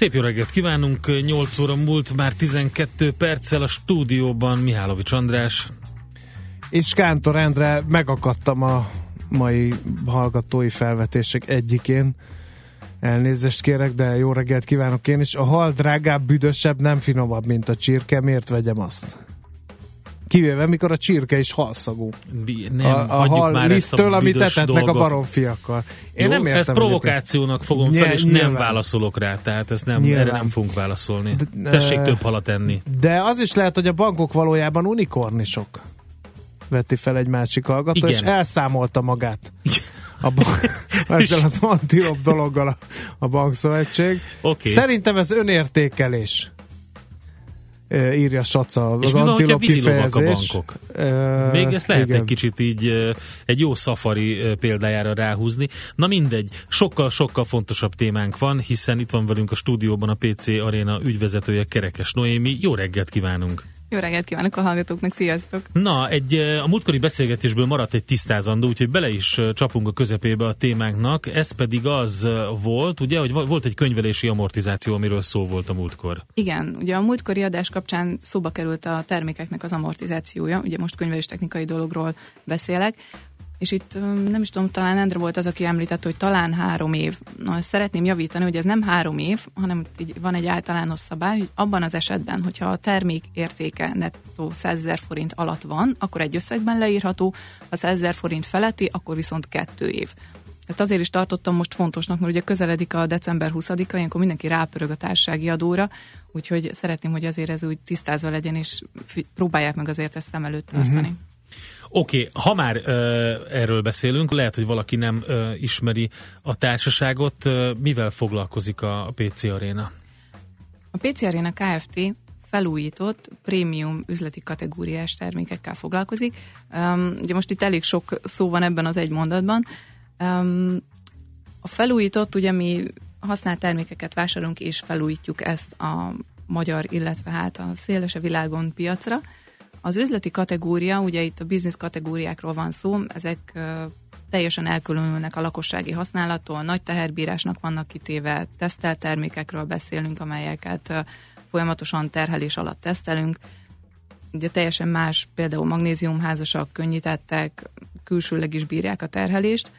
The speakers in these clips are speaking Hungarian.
Szép jó reggelt kívánunk, 8 óra múlt, már 12 perccel a stúdióban Mihálovics András. És Kántor Endre, megakadtam a mai hallgatói felvetések egyikén. Elnézést kérek, de jó reggelt kívánok én is. A hal drágább, büdösebb, nem finomabb, mint a csirke. Miért vegyem azt? Kivéve, mikor a csirke is halszagú. Nem, a, a hal már lisztől, amit etetnek a baromfiakkal. Én Jó, nem értem ezt provokációnak fogom fel, és Nyilván. nem válaszolok rá, tehát ezt nem, Nyilván. erre nem fogunk válaszolni. De- Tessék több halat enni. De az is lehet, hogy a bankok valójában unikornisok. Vetti fel egy másik hallgató, Igen. és elszámolta magát. A bank, ezzel az antilop dologgal a, a bankszövetség. Oké. Szerintem ez önértékelés. Írja Saca És az mi van, hogyha vízilovak a kifejezés. bankok? Ö, Még ezt lehet igen. egy kicsit így egy jó szafari ö, példájára ráhúzni. Na mindegy, sokkal-sokkal fontosabb témánk van, hiszen itt van velünk a stúdióban a PC Arena ügyvezetője Kerekes Noémi. Jó reggelt kívánunk! Jó reggelt kívánok a hallgatóknak, sziasztok! Na, egy, a múltkori beszélgetésből maradt egy tisztázandó, úgyhogy bele is csapunk a közepébe a témánknak. Ez pedig az volt, ugye, hogy vo- volt egy könyvelési amortizáció, amiről szó volt a múltkor. Igen, ugye a múltkori adás kapcsán szóba került a termékeknek az amortizációja, ugye most könyvelés technikai dologról beszélek, és itt nem is tudom, talán Endre volt az, aki említette, hogy talán három év. Na, ezt szeretném javítani, hogy ez nem három év, hanem így van egy általános szabály, hogy abban az esetben, hogyha a termék értéke nettó 100 ezer forint alatt van, akkor egy összegben leírható, ha 100 ezer forint feletti, akkor viszont kettő év. Ezt azért is tartottam most fontosnak, mert ugye közeledik a december 20-a, ilyenkor mindenki rápörög a társasági adóra, úgyhogy szeretném, hogy azért ez úgy tisztázva legyen, és próbálják meg azért ezt szem előtt tartani. Uh-huh. Oké, okay, ha már ö, erről beszélünk, lehet, hogy valaki nem ö, ismeri a társaságot. Ö, mivel foglalkozik a, PC Arena? A PC Arena Kft. felújított prémium üzleti kategóriás termékekkel foglalkozik. Um, ugye most itt elég sok szó van ebben az egy mondatban. Um, a felújított, ugye mi használt termékeket vásárolunk és felújítjuk ezt a magyar, illetve hát a szélese világon piacra. Az üzleti kategória, ugye itt a business kategóriákról van szó, ezek teljesen elkülönülnek a lakossági használattól, nagy teherbírásnak vannak kitéve, tesztelt termékekről beszélünk, amelyeket folyamatosan terhelés alatt tesztelünk. Ugye teljesen más, például magnéziumházasak, könnyítettek, külsőleg is bírják a terhelést,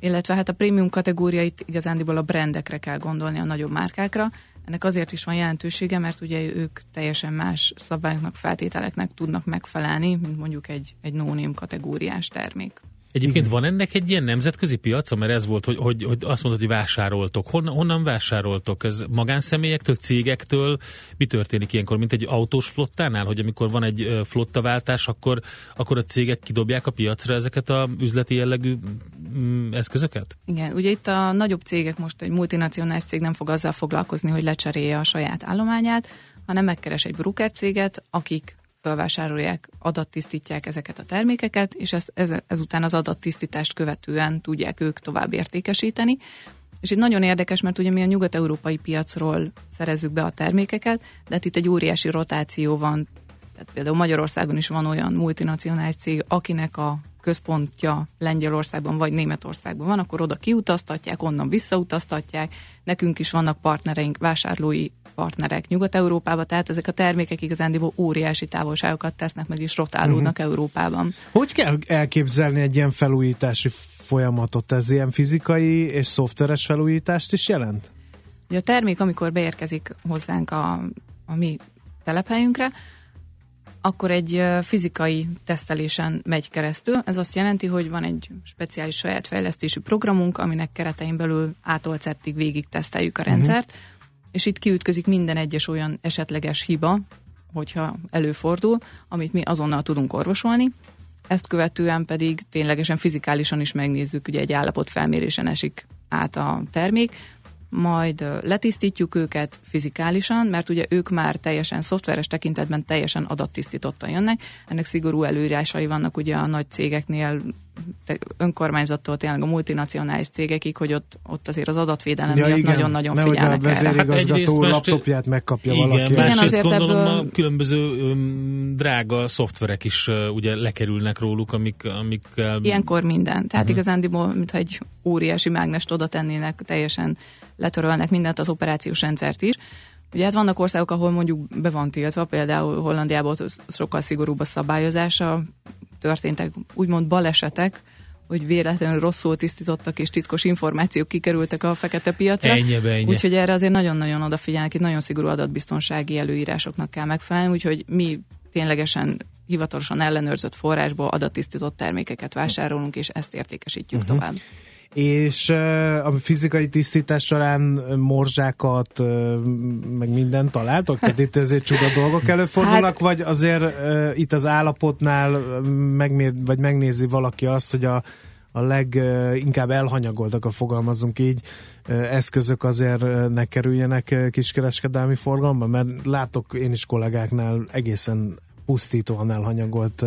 illetve hát a prémium kategóriait igazándiból a brandekre kell gondolni, a nagyobb márkákra. Ennek azért is van jelentősége, mert ugye ők teljesen más szabályoknak, feltételeknek tudnak megfelelni, mint mondjuk egy, egy no-name kategóriás termék. Egyébként van ennek egy ilyen nemzetközi piaca, mert ez volt, hogy, hogy, hogy azt mondod, hogy vásároltok. Honnan, honnan vásároltok? Ez magánszemélyektől, cégektől? Mi történik ilyenkor, mint egy autós flottánál, hogy amikor van egy flottaváltás, akkor, akkor a cégek kidobják a piacra ezeket a üzleti jellegű mm, eszközöket? Igen, ugye itt a nagyobb cégek, most egy multinacionális cég nem fog azzal foglalkozni, hogy lecserélje a saját állományát, hanem megkeres egy broker céget, akik felvásárolják, adattisztítják ezeket a termékeket, és ezt, ez, ezután az adattisztítást követően tudják ők tovább értékesíteni. És itt nagyon érdekes, mert ugye mi a nyugat-európai piacról szerezzük be a termékeket, de hát itt egy óriási rotáció van. Tehát például Magyarországon is van olyan multinacionális cég, akinek a központja Lengyelországban vagy Németországban van, akkor oda kiutaztatják, onnan visszautaztatják. Nekünk is vannak partnereink, vásárlói partnerek Nyugat-Európába, tehát ezek a termékek igazándiból óriási távolságokat tesznek meg, és rotálódnak uh-huh. Európában. Hogy kell elképzelni egy ilyen felújítási folyamatot? Ez ilyen fizikai és szoftveres felújítást is jelent? Ugye a termék, amikor beérkezik hozzánk a, a mi telephelyünkre, akkor egy fizikai tesztelésen megy keresztül. Ez azt jelenti, hogy van egy speciális saját fejlesztésű programunk, aminek keretein belül ától szettig végig teszteljük a rendszert, uh-huh. És itt kiütközik minden egyes olyan esetleges hiba, hogyha előfordul, amit mi azonnal tudunk orvosolni. Ezt követően pedig ténylegesen fizikálisan is megnézzük, ugye egy állapot felmérésen esik át a termék, majd letisztítjuk őket fizikálisan, mert ugye ők már teljesen szoftveres tekintetben teljesen adattisztítottan jönnek. Ennek szigorú előírásai vannak ugye a nagy cégeknél, önkormányzattól tényleg a multinacionális cégekig, hogy ott, ott azért az adatvédelem ja, miatt nagyon-nagyon figyelnek erre. Hát egyrészt laptopját megkapja igen, valaki. Igen, azért gondolom ebből... a különböző um, drága szoftverek is uh, ugye lekerülnek róluk, amik, amik Ilyenkor minden. Tehát uh-huh. igazándiból, mintha egy óriási mágnest oda tennének, teljesen letörölnek mindent, az operációs rendszert is. Ugye hát vannak országok, ahol mondjuk be van tiltva, például Hollandiában sokkal szigorúbb a szabályozása, történtek úgymond balesetek, hogy véletlenül rosszul tisztítottak és titkos információk kikerültek a fekete piacra. Ennyi, ennyi. Úgyhogy erre azért nagyon-nagyon odafigyelnek, itt nagyon szigorú adatbiztonsági előírásoknak kell megfelelni, úgyhogy mi ténylegesen hivatalosan ellenőrzött forrásból adattisztított termékeket vásárolunk, és ezt értékesítjük uh-huh. tovább és a fizikai tisztítás során morzsákat, meg mindent találtok? Tehát itt ezért csuda dolgok előfordulnak, hát, vagy azért itt az állapotnál megmér, vagy megnézi valaki azt, hogy a, a leginkább elhanyagoltak, a fogalmazunk így, eszközök azért ne kerüljenek kiskereskedelmi forgalomba, mert látok én is kollégáknál egészen pusztítóan elhanyagolt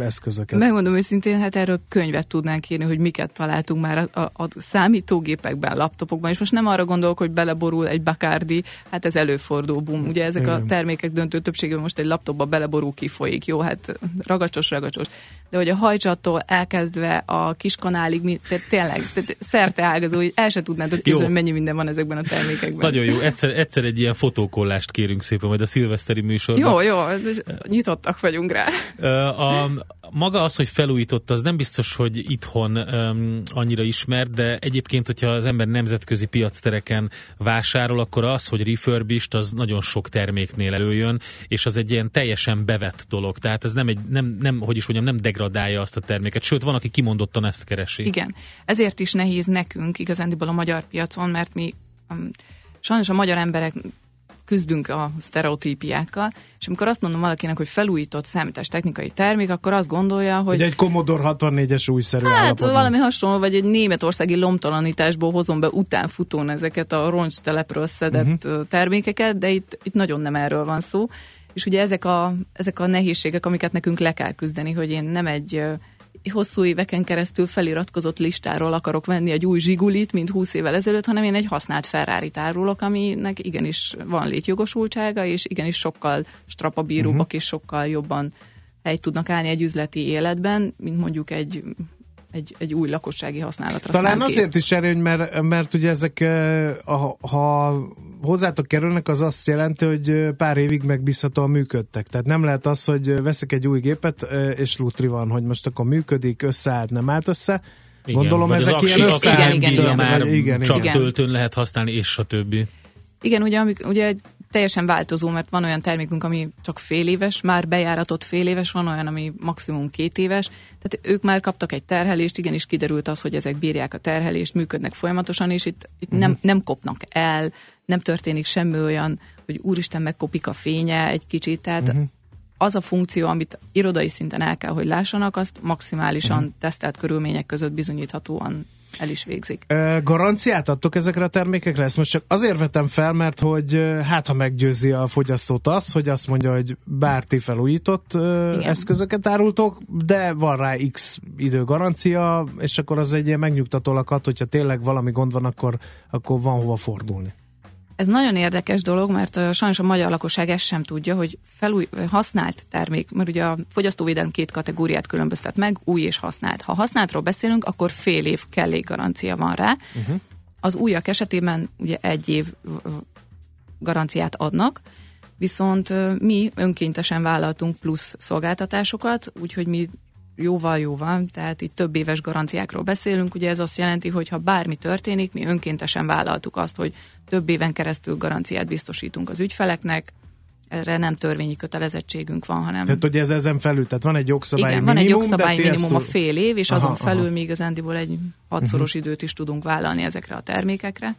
eszközöket. Megmondom őszintén, hát erről könyvet tudnánk írni, hogy miket találtunk már a, a, a számítógépekben, laptopokban, és most nem arra gondolok, hogy beleborul egy Bacardi, hát ez előfordul, bum. Ugye ezek Igen. a termékek döntő többségében most egy laptopba beleborul, kifolyik, jó, hát ragacsos, ragacsos. De hogy a hajcsattól elkezdve a kiskanálig, tehát tényleg, tehát szerte ágazó, hogy el se tudnád, hogy közben mennyi minden van ezekben a termékekben. Nagyon jó, egyszer, egyszer egy ilyen fotókollást kérünk szépen, majd a szilveszteri műsorban. Jó, jó, nyitott nyitottak vagyunk rá. A, maga az, hogy felújított, az nem biztos, hogy itthon um, annyira ismert, de egyébként, hogyha az ember nemzetközi piactereken vásárol, akkor az, hogy refurbished, az nagyon sok terméknél előjön, és az egy ilyen teljesen bevett dolog. Tehát ez nem, egy, nem, nem hogy is mondjam, nem degradálja azt a terméket. Sőt, van, aki kimondottan ezt keresi. Igen. Ezért is nehéz nekünk igazándiból a magyar piacon, mert mi um, sajnos a magyar emberek küzdünk a sztereotípiákkal, és amikor azt mondom valakinek, hogy felújított számítás technikai termék, akkor azt gondolja, hogy... Ugye egy Commodore 64-es újszerű Hát állapotban. valami hasonló, vagy egy németországi lomtalanításból hozom be utánfutón ezeket a roncs telepről szedett uh-huh. termékeket, de itt, itt nagyon nem erről van szó. És ugye ezek a, ezek a nehézségek, amiket nekünk le kell küzdeni, hogy én nem egy hosszú éveken keresztül feliratkozott listáról akarok venni egy új zsigulit, mint 20 évvel ezelőtt, hanem én egy használt ferrari árulok, aminek igenis van létjogosultsága, és igenis sokkal strapabíróbbak uh-huh. és sokkal jobban helyt tudnak állni egy üzleti életben, mint mondjuk egy egy, egy új lakossági használatra Talán azért is erőny, mert, mert ugye ezek, ha, ha hozzátok kerülnek, az azt jelenti, hogy pár évig megbízhatóan működtek. Tehát nem lehet az, hogy veszek egy új gépet, és lutri van, hogy most akkor működik, összeállt, nem állt össze. Igen, Gondolom ezek ilyen igen, igen, igen, már igen, csak igen. töltőn lehet használni, és a többi. Igen, ugye, amik, ugye teljesen változó, mert van olyan termékünk, ami csak fél éves, már bejáratott fél éves, van olyan, ami maximum két éves, tehát ők már kaptak egy terhelést, igenis kiderült az, hogy ezek bírják a terhelést, működnek folyamatosan, és itt, itt uh-huh. nem, mhm. nem kopnak el, nem történik semmi olyan, hogy úristen megkopik a fénye egy kicsit, tehát uh-huh. az a funkció, amit irodai szinten el kell, hogy lássanak, azt maximálisan uh-huh. tesztelt körülmények között bizonyíthatóan el is végzik. Garanciát adtok ezekre a termékekre? Ezt most csak azért vetem fel, mert hogy hát ha meggyőzi a fogyasztót az, hogy azt mondja, hogy bár ti felújított Igen. eszközöket árultok, de van rá x idő garancia, és akkor az egy ilyen megnyugtató lakat, hogyha tényleg valami gond van, akkor, akkor van hova fordulni. Ez nagyon érdekes dolog, mert uh, sajnos a magyar lakosság ezt sem tudja, hogy felúj, használt termék, mert ugye a fogyasztóvédelem két kategóriát különböztet meg, új és használt. Ha használtról beszélünk, akkor fél év kellék garancia van rá. Uh-huh. Az újak esetében ugye egy év garanciát adnak, viszont uh, mi önkéntesen vállaltunk plusz szolgáltatásokat, úgyhogy mi jóval jóval, tehát itt több éves garanciákról beszélünk, ugye ez azt jelenti, hogy ha bármi történik, mi önkéntesen vállaltuk azt, hogy több éven keresztül garanciát biztosítunk az ügyfeleknek, erre nem törvényi kötelezettségünk van, hanem... Tehát, hogy ez ezen felül, tehát van egy jogszabály Igen, minimum, van egy jogszabály minimum a fél év, és aha, azon felül aha. még igazándiból egy hatszoros uh-huh. időt is tudunk vállalni ezekre a termékekre.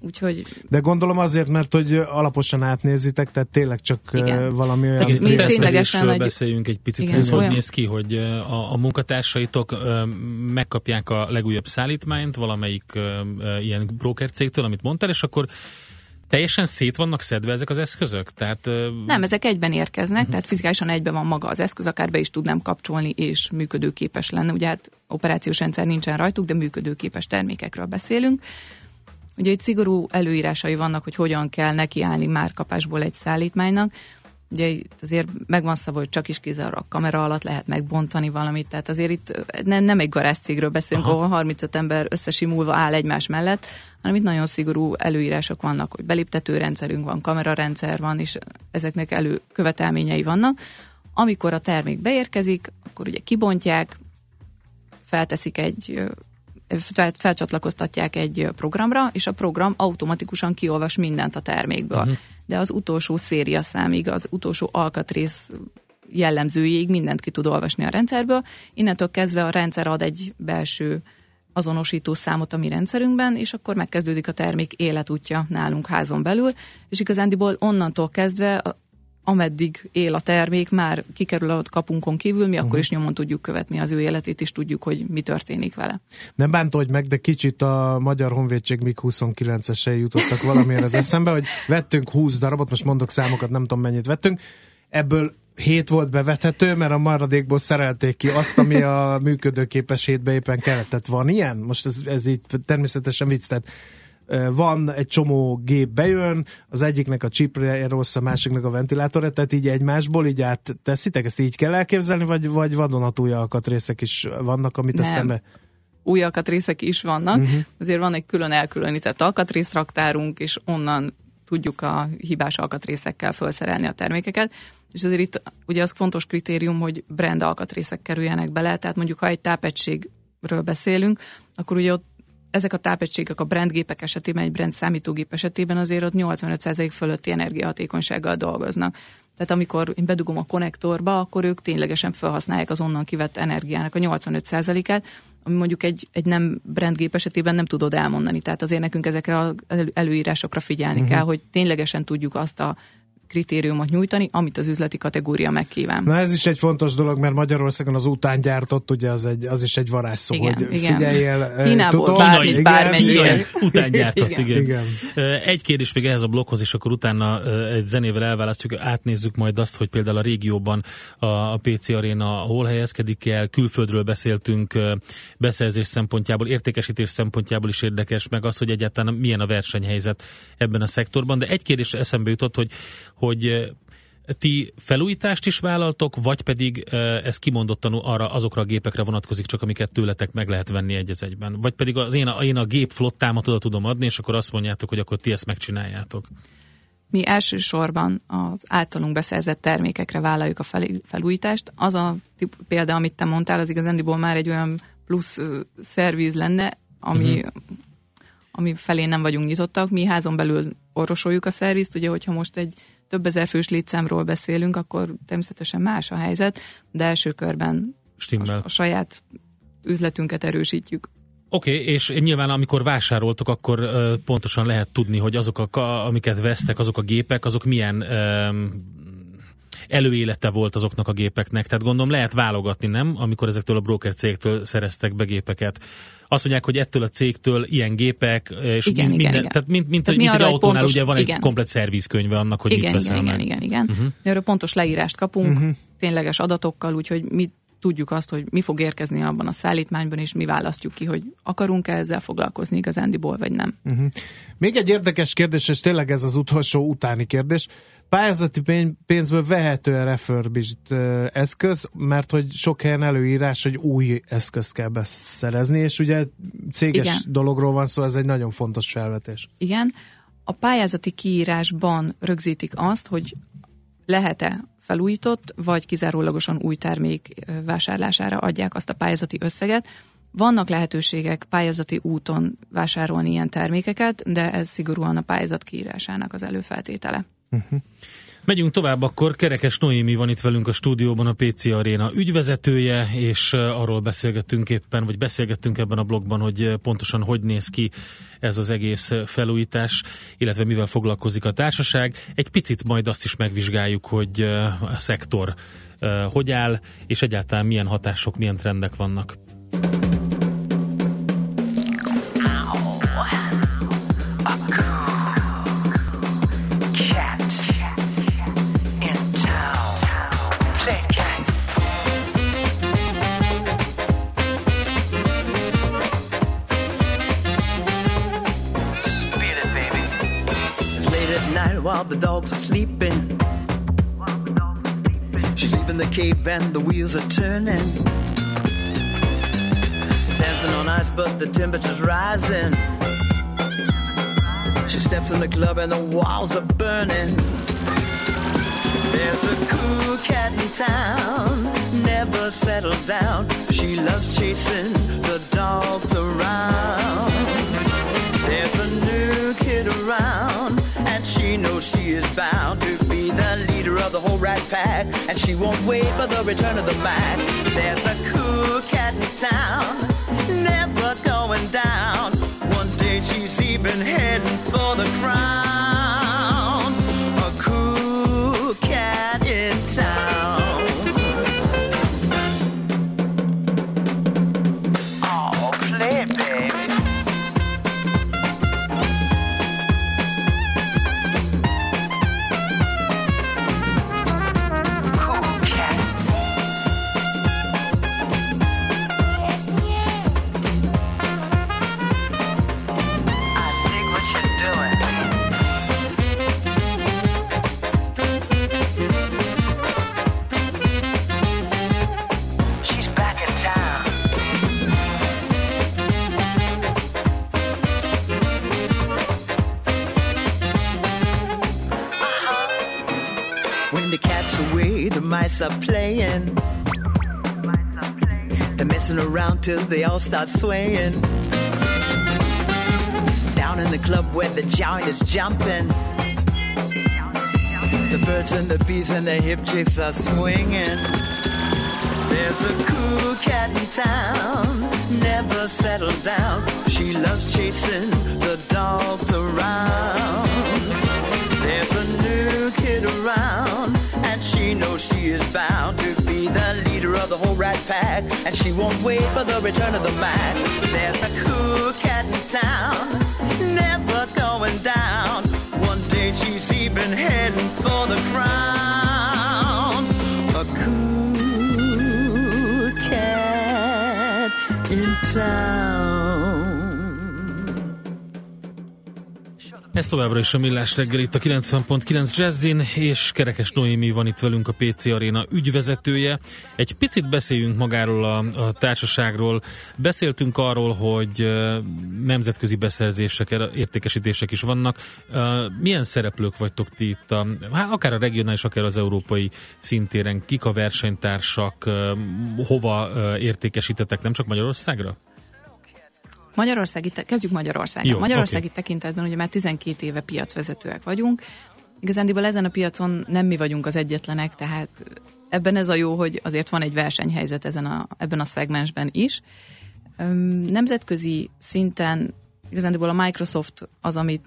Úgyhogy... De gondolom azért, mert hogy alaposan átnézitek, tehát tényleg csak Igen. valami olyan... Tehát mi ténylegesen egy... beszéljünk egy picit, Igen, ez hogy néz ki, hogy a, a munkatársaitok megkapják a legújabb szállítmányt valamelyik ilyen broker cégtől, amit mondtál, és akkor Teljesen szét vannak szedve ezek az eszközök? Tehát, Nem, ezek egyben érkeznek, uh-huh. tehát fizikálisan egyben van maga az eszköz, akár be is tudnám kapcsolni, és működőképes lenne. Ugye hát operációs rendszer nincsen rajtuk, de működőképes termékekről beszélünk. Ugye egy szigorú előírásai vannak, hogy hogyan kell nekiállni már kapásból egy szállítmánynak. Ugye itt azért megvan szava, hogy csak is kizárólag kamera alatt lehet megbontani valamit, tehát azért itt nem, nem egy garázcégről beszélünk, Aha. ahol 35 ember összesimulva áll egymás mellett, hanem itt nagyon szigorú előírások vannak, hogy beléptető rendszerünk van, kamerarendszer van, és ezeknek előkövetelményei vannak. Amikor a termék beérkezik, akkor ugye kibontják, felteszik egy felcsatlakoztatják egy programra, és a program automatikusan kiolvas mindent a termékből. Uh-huh. De az utolsó széria számig, az utolsó alkatrész jellemzőjéig mindent ki tud olvasni a rendszerből. Innentől kezdve a rendszer ad egy belső azonosító számot a mi rendszerünkben, és akkor megkezdődik a termék életútja nálunk házon belül, és igazándiból onnantól kezdve ameddig él a termék, már kikerül a kapunkon kívül, mi uh-huh. akkor is nyomon tudjuk követni az ő életét, és tudjuk, hogy mi történik vele. Nem bántódj meg, de kicsit a Magyar Honvédség még 29-esei jutottak valamiért az eszembe, hogy vettünk 20 darabot, most mondok számokat, nem tudom mennyit vettünk, ebből 7 volt bevethető, mert a maradékból szerelték ki azt, ami a működőképes hétbe éppen kellett. Tehát van ilyen? Most ez, ez így természetesen vicc, tehát van egy csomó gép bejön, az egyiknek a csipre rossz, a másiknak a ventilátorra, tehát így egymásból így átteszitek, ezt így kell elképzelni, vagy, vagy vadonatúj alkatrészek is vannak, amit Nem. aztán be... Új alkatrészek is vannak, uh-huh. azért van egy külön elkülönített alkatrészraktárunk, és onnan tudjuk a hibás alkatrészekkel felszerelni a termékeket, és azért itt ugye az fontos kritérium, hogy brand alkatrészek kerüljenek bele, tehát mondjuk ha egy tápegységről beszélünk, akkor ugye ott ezek a tápegységek a brandgépek esetében, egy brand számítógép esetében azért ott 85% fölötti energiahatékonysággal dolgoznak. Tehát amikor én bedugom a konnektorba, akkor ők ténylegesen felhasználják az onnan kivett energiának a 85%-át, ami mondjuk egy, egy nem brandgép esetében nem tudod elmondani. Tehát azért nekünk ezekre az előírásokra figyelni uh-huh. kell, hogy ténylegesen tudjuk azt a kritériumot nyújtani, amit az üzleti kategória megkíván. Na ez is egy fontos dolog, mert Magyarországon az utángyártott, ugye az, egy, az is egy varázsszó, igen, hogy igen. figyeljél. Kínából tudom, bármit, bármennyire. Utángyártott, igen. igen. igen. Egy kérdés még ehhez a blokkhoz, és akkor utána egy zenével elválasztjuk, átnézzük majd azt, hogy például a régióban a PC Arena hol helyezkedik el, külföldről beszéltünk, beszerzés szempontjából, értékesítés szempontjából is érdekes, meg az, hogy egyáltalán milyen a versenyhelyzet ebben a szektorban. De egy kérdés eszembe jutott, hogy hogy ti felújítást is vállaltok, vagy pedig ez kimondottan arra azokra a gépekre vonatkozik, csak amiket tőletek meg lehet venni egy egyben? Vagy pedig az én a, én a gép flottámat oda tudom adni, és akkor azt mondjátok, hogy akkor ti ezt megcsináljátok? Mi elsősorban az általunk beszerzett termékekre vállaljuk a fel, felújítást. Az a tip, példa, amit te mondtál, az igazándiból már egy olyan plusz szerviz lenne, ami, uh-huh. ami felé nem vagyunk nyitottak. Mi házon belül orvosoljuk a szervizt, ugye, hogyha most egy több ezer fős létszámról beszélünk, akkor természetesen más a helyzet, de első körben a, a saját üzletünket erősítjük. Oké, okay, és nyilván amikor vásároltok, akkor uh, pontosan lehet tudni, hogy azok, a, amiket vesztek, azok a gépek, azok milyen um, előélete volt azoknak a gépeknek. Tehát gondolom lehet válogatni, nem? Amikor ezektől a broker cégtől szereztek be gépeket. Azt mondják, hogy ettől a cégtől ilyen gépek, és igen, mind, igen, minden, igen. tehát mint, mint, tehát mint egy autónál pontos, ugye van igen. egy komplet szervizkönyve annak, hogy igen, mit veszel igen, meg. Igen, igen, igen. Uh-huh. Erről pontos leírást kapunk, uh-huh. tényleges adatokkal, úgyhogy mi tudjuk azt, hogy mi fog érkezni abban a szállítmányban, és mi választjuk ki, hogy akarunk-e ezzel foglalkozni igazándiból, vagy nem. Uh-huh. Még egy érdekes kérdés, és tényleg ez az utolsó utáni kérdés pályázati pénzből vehető a refurbished eszköz, mert hogy sok helyen előírás, hogy új eszközt kell beszerezni, és ugye céges Igen. dologról van szó, ez egy nagyon fontos felvetés. Igen. A pályázati kiírásban rögzítik azt, hogy lehet-e felújított, vagy kizárólagosan új termék vásárlására adják azt a pályázati összeget. Vannak lehetőségek pályázati úton vásárolni ilyen termékeket, de ez szigorúan a pályázat kiírásának az előfeltétele. Uh-huh. Megyünk tovább, akkor Kerekes Noémi van itt velünk a stúdióban, a PC Arena ügyvezetője, és arról beszélgettünk éppen, vagy beszélgettünk ebben a blogban, hogy pontosan hogy néz ki ez az egész felújítás, illetve mivel foglalkozik a társaság. Egy picit majd azt is megvizsgáljuk, hogy a szektor hogy áll, és egyáltalán milyen hatások, milyen trendek vannak. The dogs are sleeping. She's leaving the cave and the wheels are turning. Dancing on ice, but the temperature's rising. She steps in the club and the walls are burning. There's a cool cat in town, never settled down. She loves chasing the dogs around. There's a new kid around and she knows she is bound to be the leader of the whole rat pack, and she won't wait for the return of the Mac. There's a cool cat in town, never going down. One day she's even heading for the crown. A cool cat in town. Mice are playing. They're messing around till they all start swaying. Down in the club where the giant is jumping. The birds and the bees and the hip chicks are swinging. There's a cool cat in town, never settled down. She loves chasing the dogs around. Rat pack, and she won't wait for the return of the Mac. There's a cool cat in town, never going down. One day she's even heading for the crown. A cool cat in town. Ez továbbra is a Millás reggel itt a 90.9 Jazzin, és Kerekes Noémi van itt velünk a PC Arena ügyvezetője. Egy picit beszéljünk magáról a, a társaságról. Beszéltünk arról, hogy nemzetközi beszerzések, értékesítések is vannak. Milyen szereplők vagytok ti itt, a, hát akár a regionális, akár az európai szintéren? Kik a versenytársak? Hova értékesítetek, nem csak Magyarországra? Magyarországi, kezdjük Magyarországon. Jó, Magyarországi okay. tekintetben ugye már 12 éve piacvezetőek vagyunk. Igazándiból ezen a piacon nem mi vagyunk az egyetlenek, tehát ebben ez a jó, hogy azért van egy versenyhelyzet ezen a, ebben a szegmensben is. Nemzetközi szinten igazándiból a Microsoft az, amit,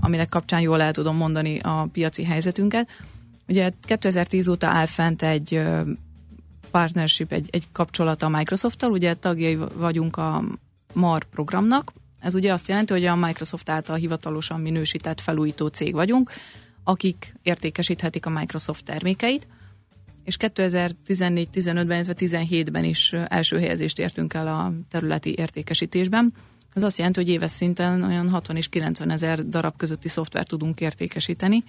aminek kapcsán jól el tudom mondani a piaci helyzetünket. Ugye 2010 óta áll fent egy partnership, egy, egy kapcsolat a Microsofttal, ugye tagjai vagyunk a MAR programnak. Ez ugye azt jelenti, hogy a Microsoft által hivatalosan minősített felújító cég vagyunk, akik értékesíthetik a Microsoft termékeit, és 2014-15-ben, illetve 17-ben is első helyezést értünk el a területi értékesítésben. Ez azt jelenti, hogy éves szinten olyan 60 és 90 ezer darab közötti szoftvert tudunk értékesíteni.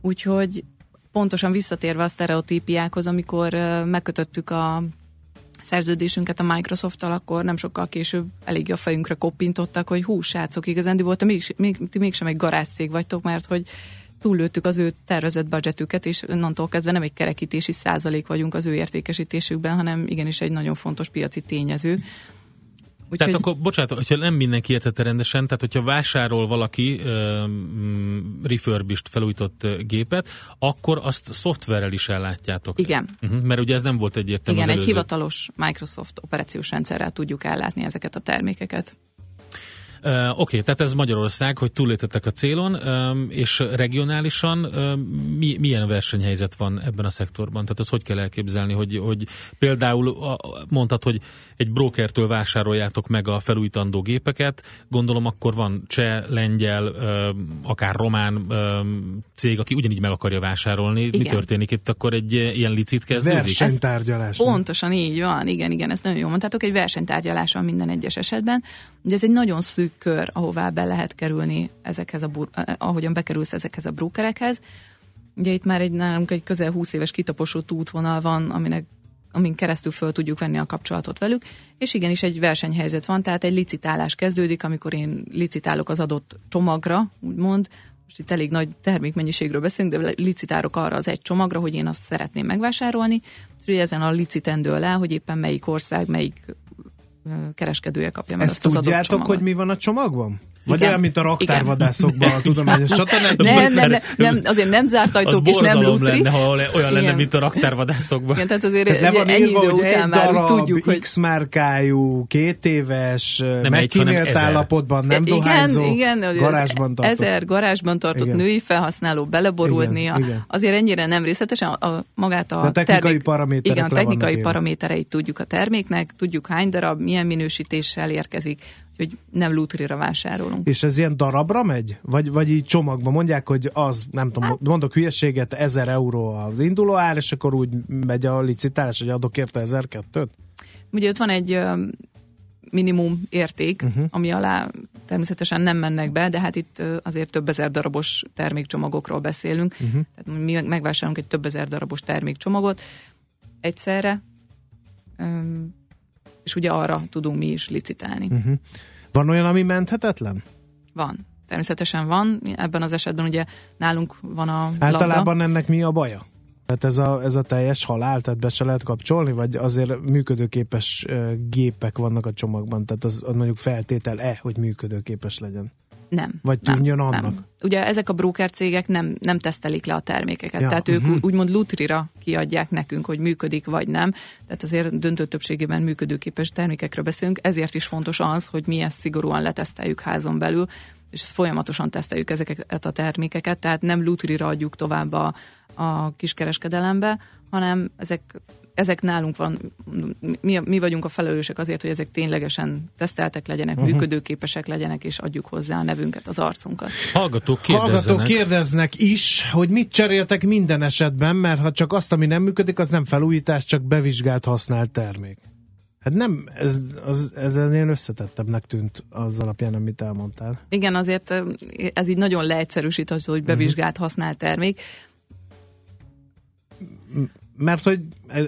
Úgyhogy pontosan visszatérve a sztereotípiákhoz, amikor megkötöttük a szerződésünket a Microsoft-tal, akkor nem sokkal később elég a fejünkre koppintottak, hogy hú, srácok, igazán ti, még, még, ti mégsem egy garázszég vagytok, mert hogy túllőttük az ő tervezett budgetüket, és onnantól kezdve nem egy kerekítési százalék vagyunk az ő értékesítésükben, hanem igenis egy nagyon fontos piaci tényező. Úgyhogy... Tehát akkor, bocsánat, hogyha nem mindenki értette rendesen, tehát hogyha vásárol valaki um, refurbished felújított gépet, akkor azt szoftverrel is ellátjátok. Igen. Uh-huh, mert ugye ez nem volt egyértelmű Igen, egy hivatalos Microsoft operációs rendszerrel tudjuk ellátni ezeket a termékeket. Uh, Oké, okay, tehát ez Magyarország, hogy túléltetek a célon, um, és regionálisan um, mi, milyen versenyhelyzet van ebben a szektorban? Tehát ezt hogy kell elképzelni, hogy, hogy például mondtad, hogy egy brokertől vásároljátok meg a felújítandó gépeket, gondolom akkor van cseh, lengyel, akár román cég, aki ugyanígy meg akarja vásárolni. Igen. Mi történik itt akkor egy ilyen licit kezdődik? Versenytárgyalás. Pontosan így van, igen, igen, ezt nagyon jól mondtátok, egy versenytárgyalás van minden egyes esetben. Ugye ez egy nagyon szűk kör, ahová be lehet kerülni ezekhez a, eh, ahogyan bekerülsz ezekhez a brokerekhez. Ugye itt már egy, nálunk egy közel 20 éves kitaposott útvonal van, aminek amin keresztül föl tudjuk venni a kapcsolatot velük, és igenis egy versenyhelyzet van, tehát egy licitálás kezdődik, amikor én licitálok az adott csomagra, úgymond, most itt elég nagy termékmennyiségről beszélünk, de licitálok arra az egy csomagra, hogy én azt szeretném megvásárolni, és ugye ezen a licitendől le, hogy éppen melyik ország, melyik kereskedője kapja meg Ezt azt az tudjátok, adott hogy mi van a csomagban? Vagy olyan, mint a raktárvadászokban a tudományos csatornán? Nem, nem, nem, nem, azért nem zárt ajtók és nem lutri. lenne, ha olyan Igen. lenne, mint a raktárvadászokban. Igen, tehát azért tehát ugye, ennyi idő után már úgy tudjuk, hogy... X márkájú, két éves, nem megkímélt állapotban, nem igen, dohányzó, igen, garázsban tartott. Ezer garázsban tartott igen. női felhasználó beleborulni. Azért ennyire nem részletesen, a, magát a, a technikai termék, Igen, technikai paramétereit tudjuk a terméknek, tudjuk hány darab, milyen minősítéssel érkezik, hogy nem lútrira vásárolunk. És ez ilyen darabra megy? Vagy, vagy így csomagban mondják, hogy az, nem tudom, hát, mondok hülyeséget, 1000 euró az induló ár, és akkor úgy megy a licitálás, hogy adok érte 1002-t? Ugye ott van egy minimum érték, uh-huh. ami alá természetesen nem mennek be, de hát itt azért több ezer darabos termékcsomagokról beszélünk. Uh-huh. Tehát mi megvásárolunk egy több ezer darabos termékcsomagot egyszerre, és ugye arra tudunk mi is licitálni. Uh-huh. Van olyan, ami menthetetlen? Van. Természetesen van. Ebben az esetben ugye nálunk van a Általában labda. ennek mi a baja? Tehát ez a, ez a teljes halál, tehát be se lehet kapcsolni, vagy azért működőképes gépek vannak a csomagban, tehát az, az mondjuk feltétel-e, hogy működőképes legyen? Nem. Vagy tűnjön annak? Nem. Ugye ezek a broker cégek nem, nem tesztelik le a termékeket, ja, tehát uh-huh. ők úgymond lutrira kiadják nekünk, hogy működik vagy nem, tehát azért döntő többségében működőképes termékekről beszélünk, ezért is fontos az, hogy mi ezt szigorúan leteszteljük házon belül, és ezt folyamatosan teszteljük ezeket a termékeket, tehát nem lutrira adjuk tovább a, a kiskereskedelembe, hanem ezek ezek nálunk van, mi, mi vagyunk a felelősek azért, hogy ezek ténylegesen teszteltek legyenek, uh-huh. működőképesek legyenek, és adjuk hozzá a nevünket, az arcunkat. Hallgatók kérdeznek. Hallgatók kérdeznek is, hogy mit cseréltek minden esetben, mert ha csak azt, ami nem működik, az nem felújítás, csak bevizsgált használt termék. Hát nem, ez, az, ez ennél összetettebbnek tűnt az alapján, amit elmondtál. Igen, azért ez így nagyon leegyszerűsíthető, hogy bevizsgált használt termék mert hogy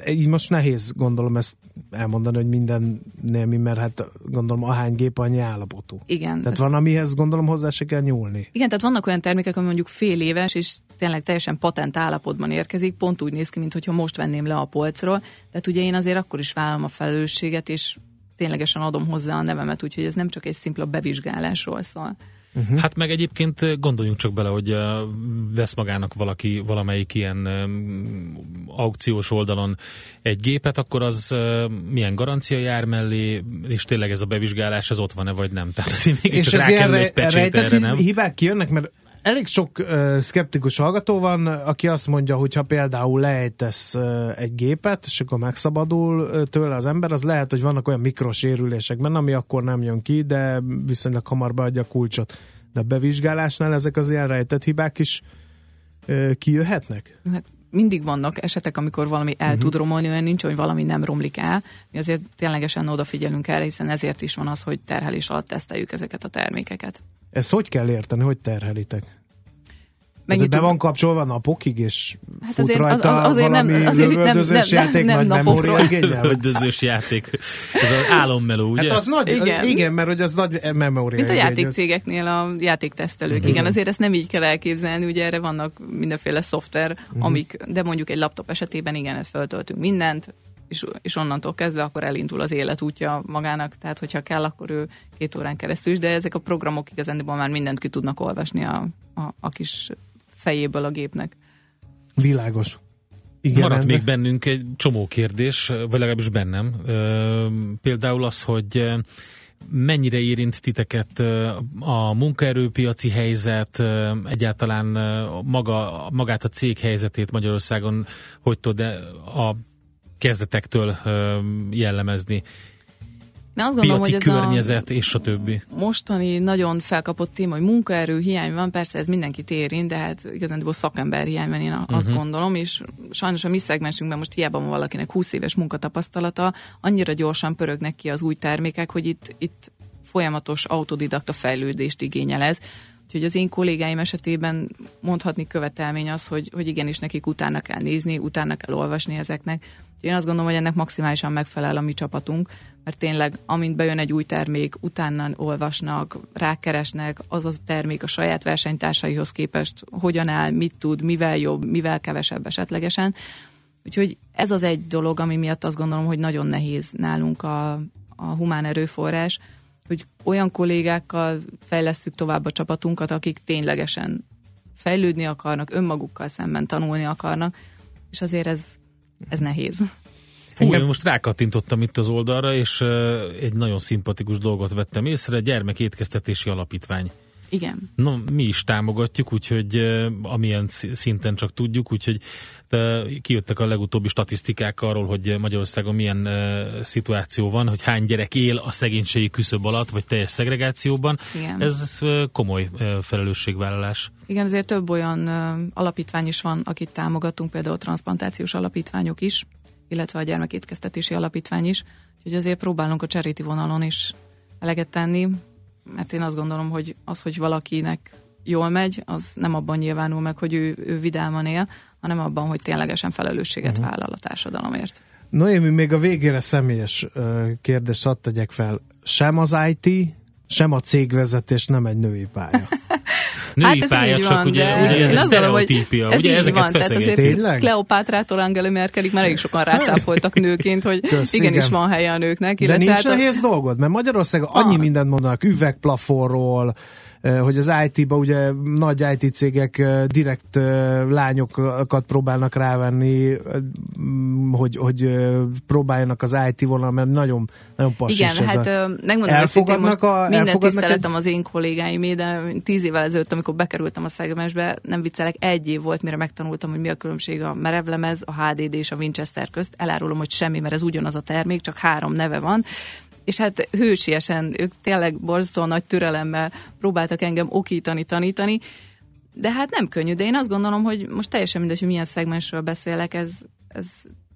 így most nehéz gondolom ezt elmondani, hogy minden mi, mert hát gondolom ahány gép annyi állapotú. Igen. Tehát van, amihez gondolom hozzá se kell nyúlni. Igen, tehát vannak olyan termékek, ami mondjuk fél éves, és tényleg teljesen patent állapotban érkezik, pont úgy néz ki, mintha most venném le a polcról. Tehát ugye én azért akkor is vállalom a felelősséget, és ténylegesen adom hozzá a nevemet, úgyhogy ez nem csak egy szimpla bevizsgálásról szól. Uh-huh. Hát meg egyébként gondoljunk csak bele, hogy uh, vesz magának valaki valamelyik ilyen um, aukciós oldalon egy gépet, akkor az milyen garancia jár mellé, és tényleg ez a bevizsgálás, ez ott van-e vagy nem. Tehát az és ez ilyen egy erre, nem? hibák kijönnek, mert elég sok uh, szkeptikus hallgató van, aki azt mondja, hogy ha például lejtesz uh, egy gépet, és akkor megszabadul uh, tőle az ember, az lehet, hogy vannak olyan mikrosérülések benne, ami akkor nem jön ki, de viszonylag hamar beadja a kulcsot. De a bevizsgálásnál ezek az ilyen rejtett hibák is uh, kijöhetnek? Hát mindig vannak esetek, amikor valami el uh-huh. tud romolni, olyan nincs, hogy valami nem romlik el. Mi azért ténylegesen odafigyelünk erre, hiszen ezért is van az, hogy terhelés alatt teszteljük ezeket a termékeket. Ezt hogy kell érteni, hogy terhelitek? Mennyit be van kapcsolva napokig, és hát fut azért, rajta az, azért valami nem, azért nem, nem, játék nem, nem nagy Rövidözős játék. Ez az álommeló, ugye? Hát az nagy, igen. igen, mert hogy az nagy memória. Mint a játékcégeknél a játéktesztelők. Igen. igen, azért ezt nem így kell elképzelni, ugye erre vannak mindenféle szoftver, uh-huh. amik, de mondjuk egy laptop esetében igen, föltöltünk mindent, és, és onnantól kezdve akkor elindul az élet útja magának, tehát hogyha kell, akkor ő két órán keresztül is, de ezek a programok igazándiból már mindent ki tudnak olvasni a, a, a kis fejéből a gépnek. Világos. Igen, Maradt Endre? még bennünk egy csomó kérdés, vagy legalábbis bennem. Például az, hogy mennyire érint titeket a munkaerőpiaci helyzet, egyáltalán maga, magát a cég helyzetét Magyarországon, hogy tud a kezdetektől jellemezni? Én azt gondolom, Piaci hogy ez környezet, és a többi. a mostani nagyon felkapott téma, hogy munkaerő hiány van, persze ez mindenkit érint, de hát igazándiból szakember hiány van, én azt uh-huh. gondolom, és sajnos a mi szegmensünkben most hiába van valakinek 20 éves munkatapasztalata, annyira gyorsan pörögnek ki az új termékek, hogy itt, itt folyamatos autodidakta fejlődést igényel ez. Úgyhogy az én kollégáim esetében mondhatni követelmény az, hogy, hogy igenis nekik utána kell nézni, utána kell olvasni ezeknek. Én azt gondolom, hogy ennek maximálisan megfelel a mi csapatunk, mert tényleg amint bejön egy új termék, utána olvasnak, rákeresnek, az a termék a saját versenytársaihoz képest hogyan áll, mit tud, mivel jobb, mivel kevesebb esetlegesen. Úgyhogy ez az egy dolog, ami miatt azt gondolom, hogy nagyon nehéz nálunk a, a humán erőforrás, hogy olyan kollégákkal fejlesztjük tovább a csapatunkat, akik ténylegesen fejlődni akarnak, önmagukkal szemben tanulni akarnak, és azért ez, ez nehéz. Fú, Engem- én most rákattintottam itt az oldalra, és egy nagyon szimpatikus dolgot vettem észre, gyermekétkeztetési alapítvány. Igen. No, mi is támogatjuk, úgyhogy amilyen sz- szinten csak tudjuk, úgyhogy kijöttek a legutóbbi statisztikák arról, hogy Magyarországon milyen szituáció van, hogy hány gyerek él a szegénységi küszöb alatt, vagy teljes szegregációban. Igen. Ez komoly felelősségvállalás. Igen, azért több olyan alapítvány is van, akit támogatunk, például transplantációs alapítványok is, illetve a gyermekétkeztetési alapítvány is. Úgyhogy azért próbálunk a charity vonalon is eleget tenni, mert én azt gondolom, hogy az, hogy valakinek jól megy, az nem abban nyilvánul meg, hogy ő, ő vidáman él, hanem abban, hogy ténylegesen felelősséget uh-huh. vállal a társadalomért. Noémi, még a végére személyes kérdést hadd tegyek fel. Sem az IT, sem a cégvezetés nem egy női pálya. Női ez pálya, így csak van, ugye, de ugye ez hogy sztereotípia, ez ugye így ezeket van, tehát azért Tényleg? Kleopátrától Angela Merkelig már elég sokan rácáfoltak nőként, hogy Kösz, igenis igen. van helye a nőknek. De nincs hát a- nehéz dolgod, mert Magyarországon annyi mindent mondanak, üvegplafonról, hogy az IT-ba ugye nagy IT cégek eh, direkt eh, lányokat próbálnak rávenni, eh, hogy, hogy eh, próbáljanak az IT vonal, mert nagyon, nagyon passis Igen, ez hát a... megmondom Elfogadnak most a- minden tiszteletem az én kollégáimé, de tíz évvel ezelőtt, amikor bekerültem a szegmensbe, nem viccelek, egy év volt, mire megtanultam, hogy mi a különbség a merevlemez, a HDD és a Winchester közt. Elárulom, hogy semmi, mert ez ugyanaz a termék, csak három neve van. És hát hősiesen, ők tényleg borzasztóan nagy türelemmel próbáltak engem okítani, tanítani, de hát nem könnyű, de én azt gondolom, hogy most teljesen mindegy, hogy milyen szegmensről beszélek, ez, ez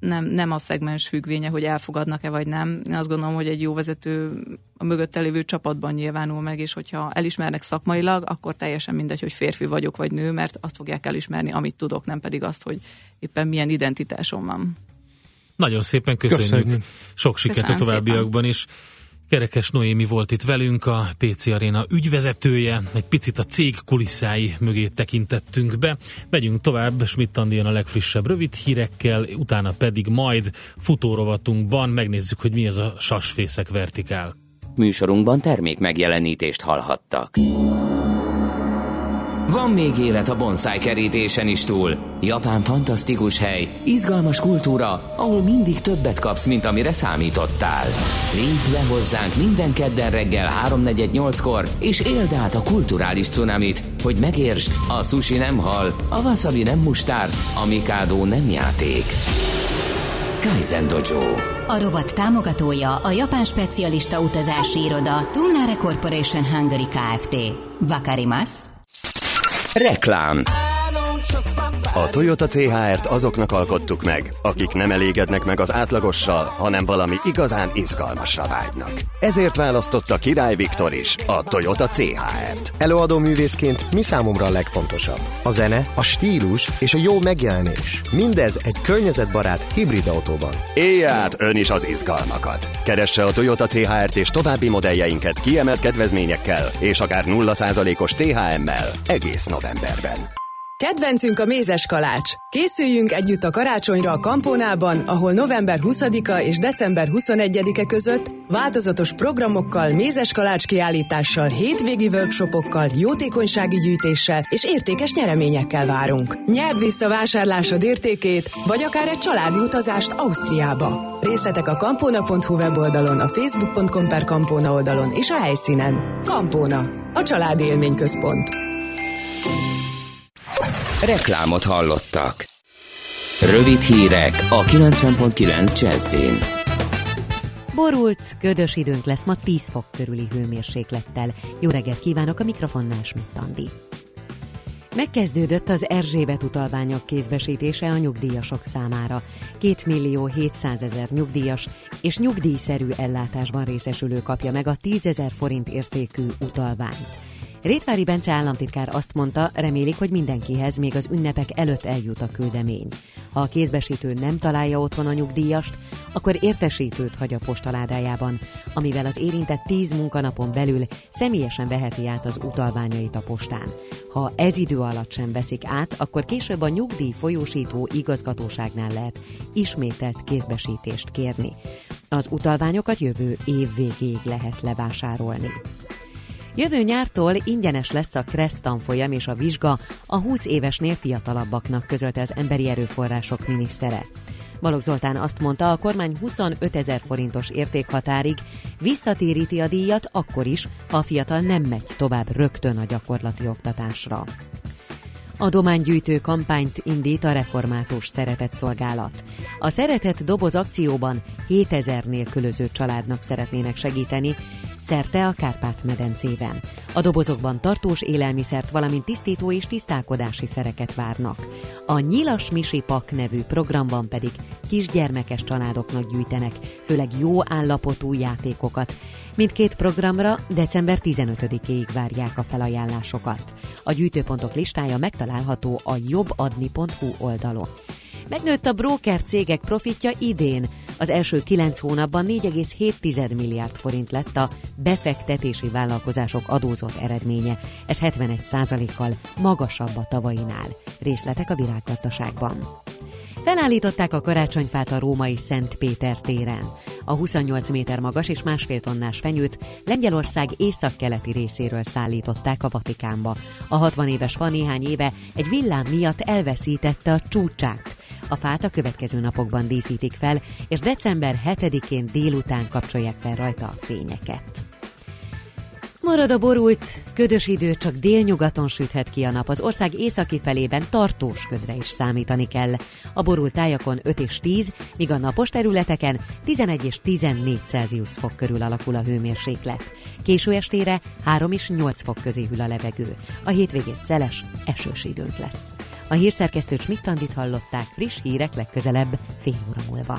nem, nem a szegmens függvénye, hogy elfogadnak-e vagy nem. Én azt gondolom, hogy egy jó vezető a mögötte lévő csapatban nyilvánul meg, és hogyha elismernek szakmailag, akkor teljesen mindegy, hogy férfi vagyok vagy nő, mert azt fogják elismerni, amit tudok, nem pedig azt, hogy éppen milyen identitásom van. Nagyon szépen köszönjük. Köszönjük. Sok sikert a továbbiakban is. Kerekes Noémi volt itt velünk, a PC Arena ügyvezetője. Egy picit a cég kulisszái mögé tekintettünk be. Megyünk tovább, Schmidt a legfrissebb rövid hírekkel, utána pedig majd futórovatunkban megnézzük, hogy mi ez a sasfészek vertikál. Műsorunkban termék megjelenítést hallhattak. Van még élet a bonsai kerítésen is túl. Japán fantasztikus hely, izgalmas kultúra, ahol mindig többet kapsz, mint amire számítottál. Lépj le hozzánk minden kedden reggel 3.48-kor, és éld át a kulturális cunamit, hogy megértsd, a sushi nem hal, a wasabi nem mustár, a mikado nem játék. Kaizen Dojo. A rovat támogatója a japán specialista utazási iroda Tumlare Corporation Hungary Kft. Vakarimasu. Reklám A Toyota CHR-t azoknak alkottuk meg, akik nem elégednek meg az átlagossal, hanem valami igazán izgalmasra vágynak. Ezért választotta Király Viktor is a Toyota CHR-t. Előadó művészként mi számomra a legfontosabb? A zene, a stílus és a jó megjelenés. Mindez egy környezetbarát hibrid autóban. Élj át ön is az izgalmakat. Keresse a Toyota CHR-t és további modelljeinket kiemelt kedvezményekkel és akár 0%-os THM-mel egész novemberben. Kedvencünk a mézes kalács. Készüljünk együtt a karácsonyra a Kampónában, ahol november 20-a és december 21-e között változatos programokkal, mézes kalács kiállítással, hétvégi workshopokkal, jótékonysági gyűjtéssel és értékes nyereményekkel várunk. Nyerd vissza vásárlásod értékét, vagy akár egy családi utazást Ausztriába. Részletek a kampóna.hu weboldalon, a facebook.com per Kampóna oldalon és a helyszínen. Kampóna, a családi élményközpont. Reklámot hallottak. Rövid hírek a 90.9 Jazzin. Borult, ködös időnk lesz ma 10 fok körüli hőmérséklettel. Jó reggelt kívánok a mikrofonnál, Schmidt Andi. Megkezdődött az Erzsébet utalványok kézbesítése a nyugdíjasok számára. 2 millió 700 ezer nyugdíjas és nyugdíjszerű ellátásban részesülő kapja meg a 10 ezer forint értékű utalványt. Rétvári Bence államtitkár azt mondta, remélik, hogy mindenkihez még az ünnepek előtt eljut a küldemény. Ha a kézbesítő nem találja otthon a nyugdíjast, akkor értesítőt hagy a postaládájában, amivel az érintett 10 munkanapon belül személyesen veheti át az utalványait a postán. Ha ez idő alatt sem veszik át, akkor később a nyugdíj folyósító igazgatóságnál lehet ismételt kézbesítést kérni. Az utalványokat jövő év végéig lehet levásárolni. Jövő nyártól ingyenes lesz a Kressz tanfolyam és a vizsga a 20 évesnél fiatalabbaknak, közölte az Emberi Erőforrások minisztere. Balogh Zoltán azt mondta, a kormány 25 ezer forintos értékhatárig visszatéríti a díjat akkor is, ha a fiatal nem megy tovább rögtön a gyakorlati oktatásra. Adománygyűjtő kampányt indít a református szeretett szolgálat. A szeretett doboz akcióban 7000 nélkülöző családnak szeretnének segíteni, szerte a Kárpát-medencében. A dobozokban tartós élelmiszert, valamint tisztító és tisztálkodási szereket várnak. A Nyilas Misi Pak nevű programban pedig kisgyermekes családoknak gyűjtenek, főleg jó állapotú játékokat. Mindkét programra december 15-éig várják a felajánlásokat. A gyűjtőpontok listája megtalálható a jobbadni.hu oldalon. Megnőtt a broker cégek profitja idén. Az első kilenc hónapban 4,7 milliárd forint lett a befektetési vállalkozások adózott eredménye. Ez 71 kal magasabb a tavainál. Részletek a világgazdaságban. Felállították a karácsonyfát a római Szent Péter téren. A 28 méter magas és másfél tonnás fenyőt Lengyelország északkeleti részéről szállították a Vatikánba. A 60 éves fa néhány éve egy villám miatt elveszítette a csúcsát. A fát a következő napokban díszítik fel, és december 7-én délután kapcsolják fel rajta a fényeket. Marad a borult, ködös idő, csak délnyugaton süthet ki a nap. Az ország északi felében tartós ködre is számítani kell. A borult tájakon 5 és 10, míg a napos területeken 11 és 14 Celsius fok körül alakul a hőmérséklet. Késő estére 3 és 8 fok közé hűl a levegő. A hétvégén szeles, esős időnk lesz. A hírszerkesztő Csmittandit hallották friss hírek legközelebb fél óra múlva.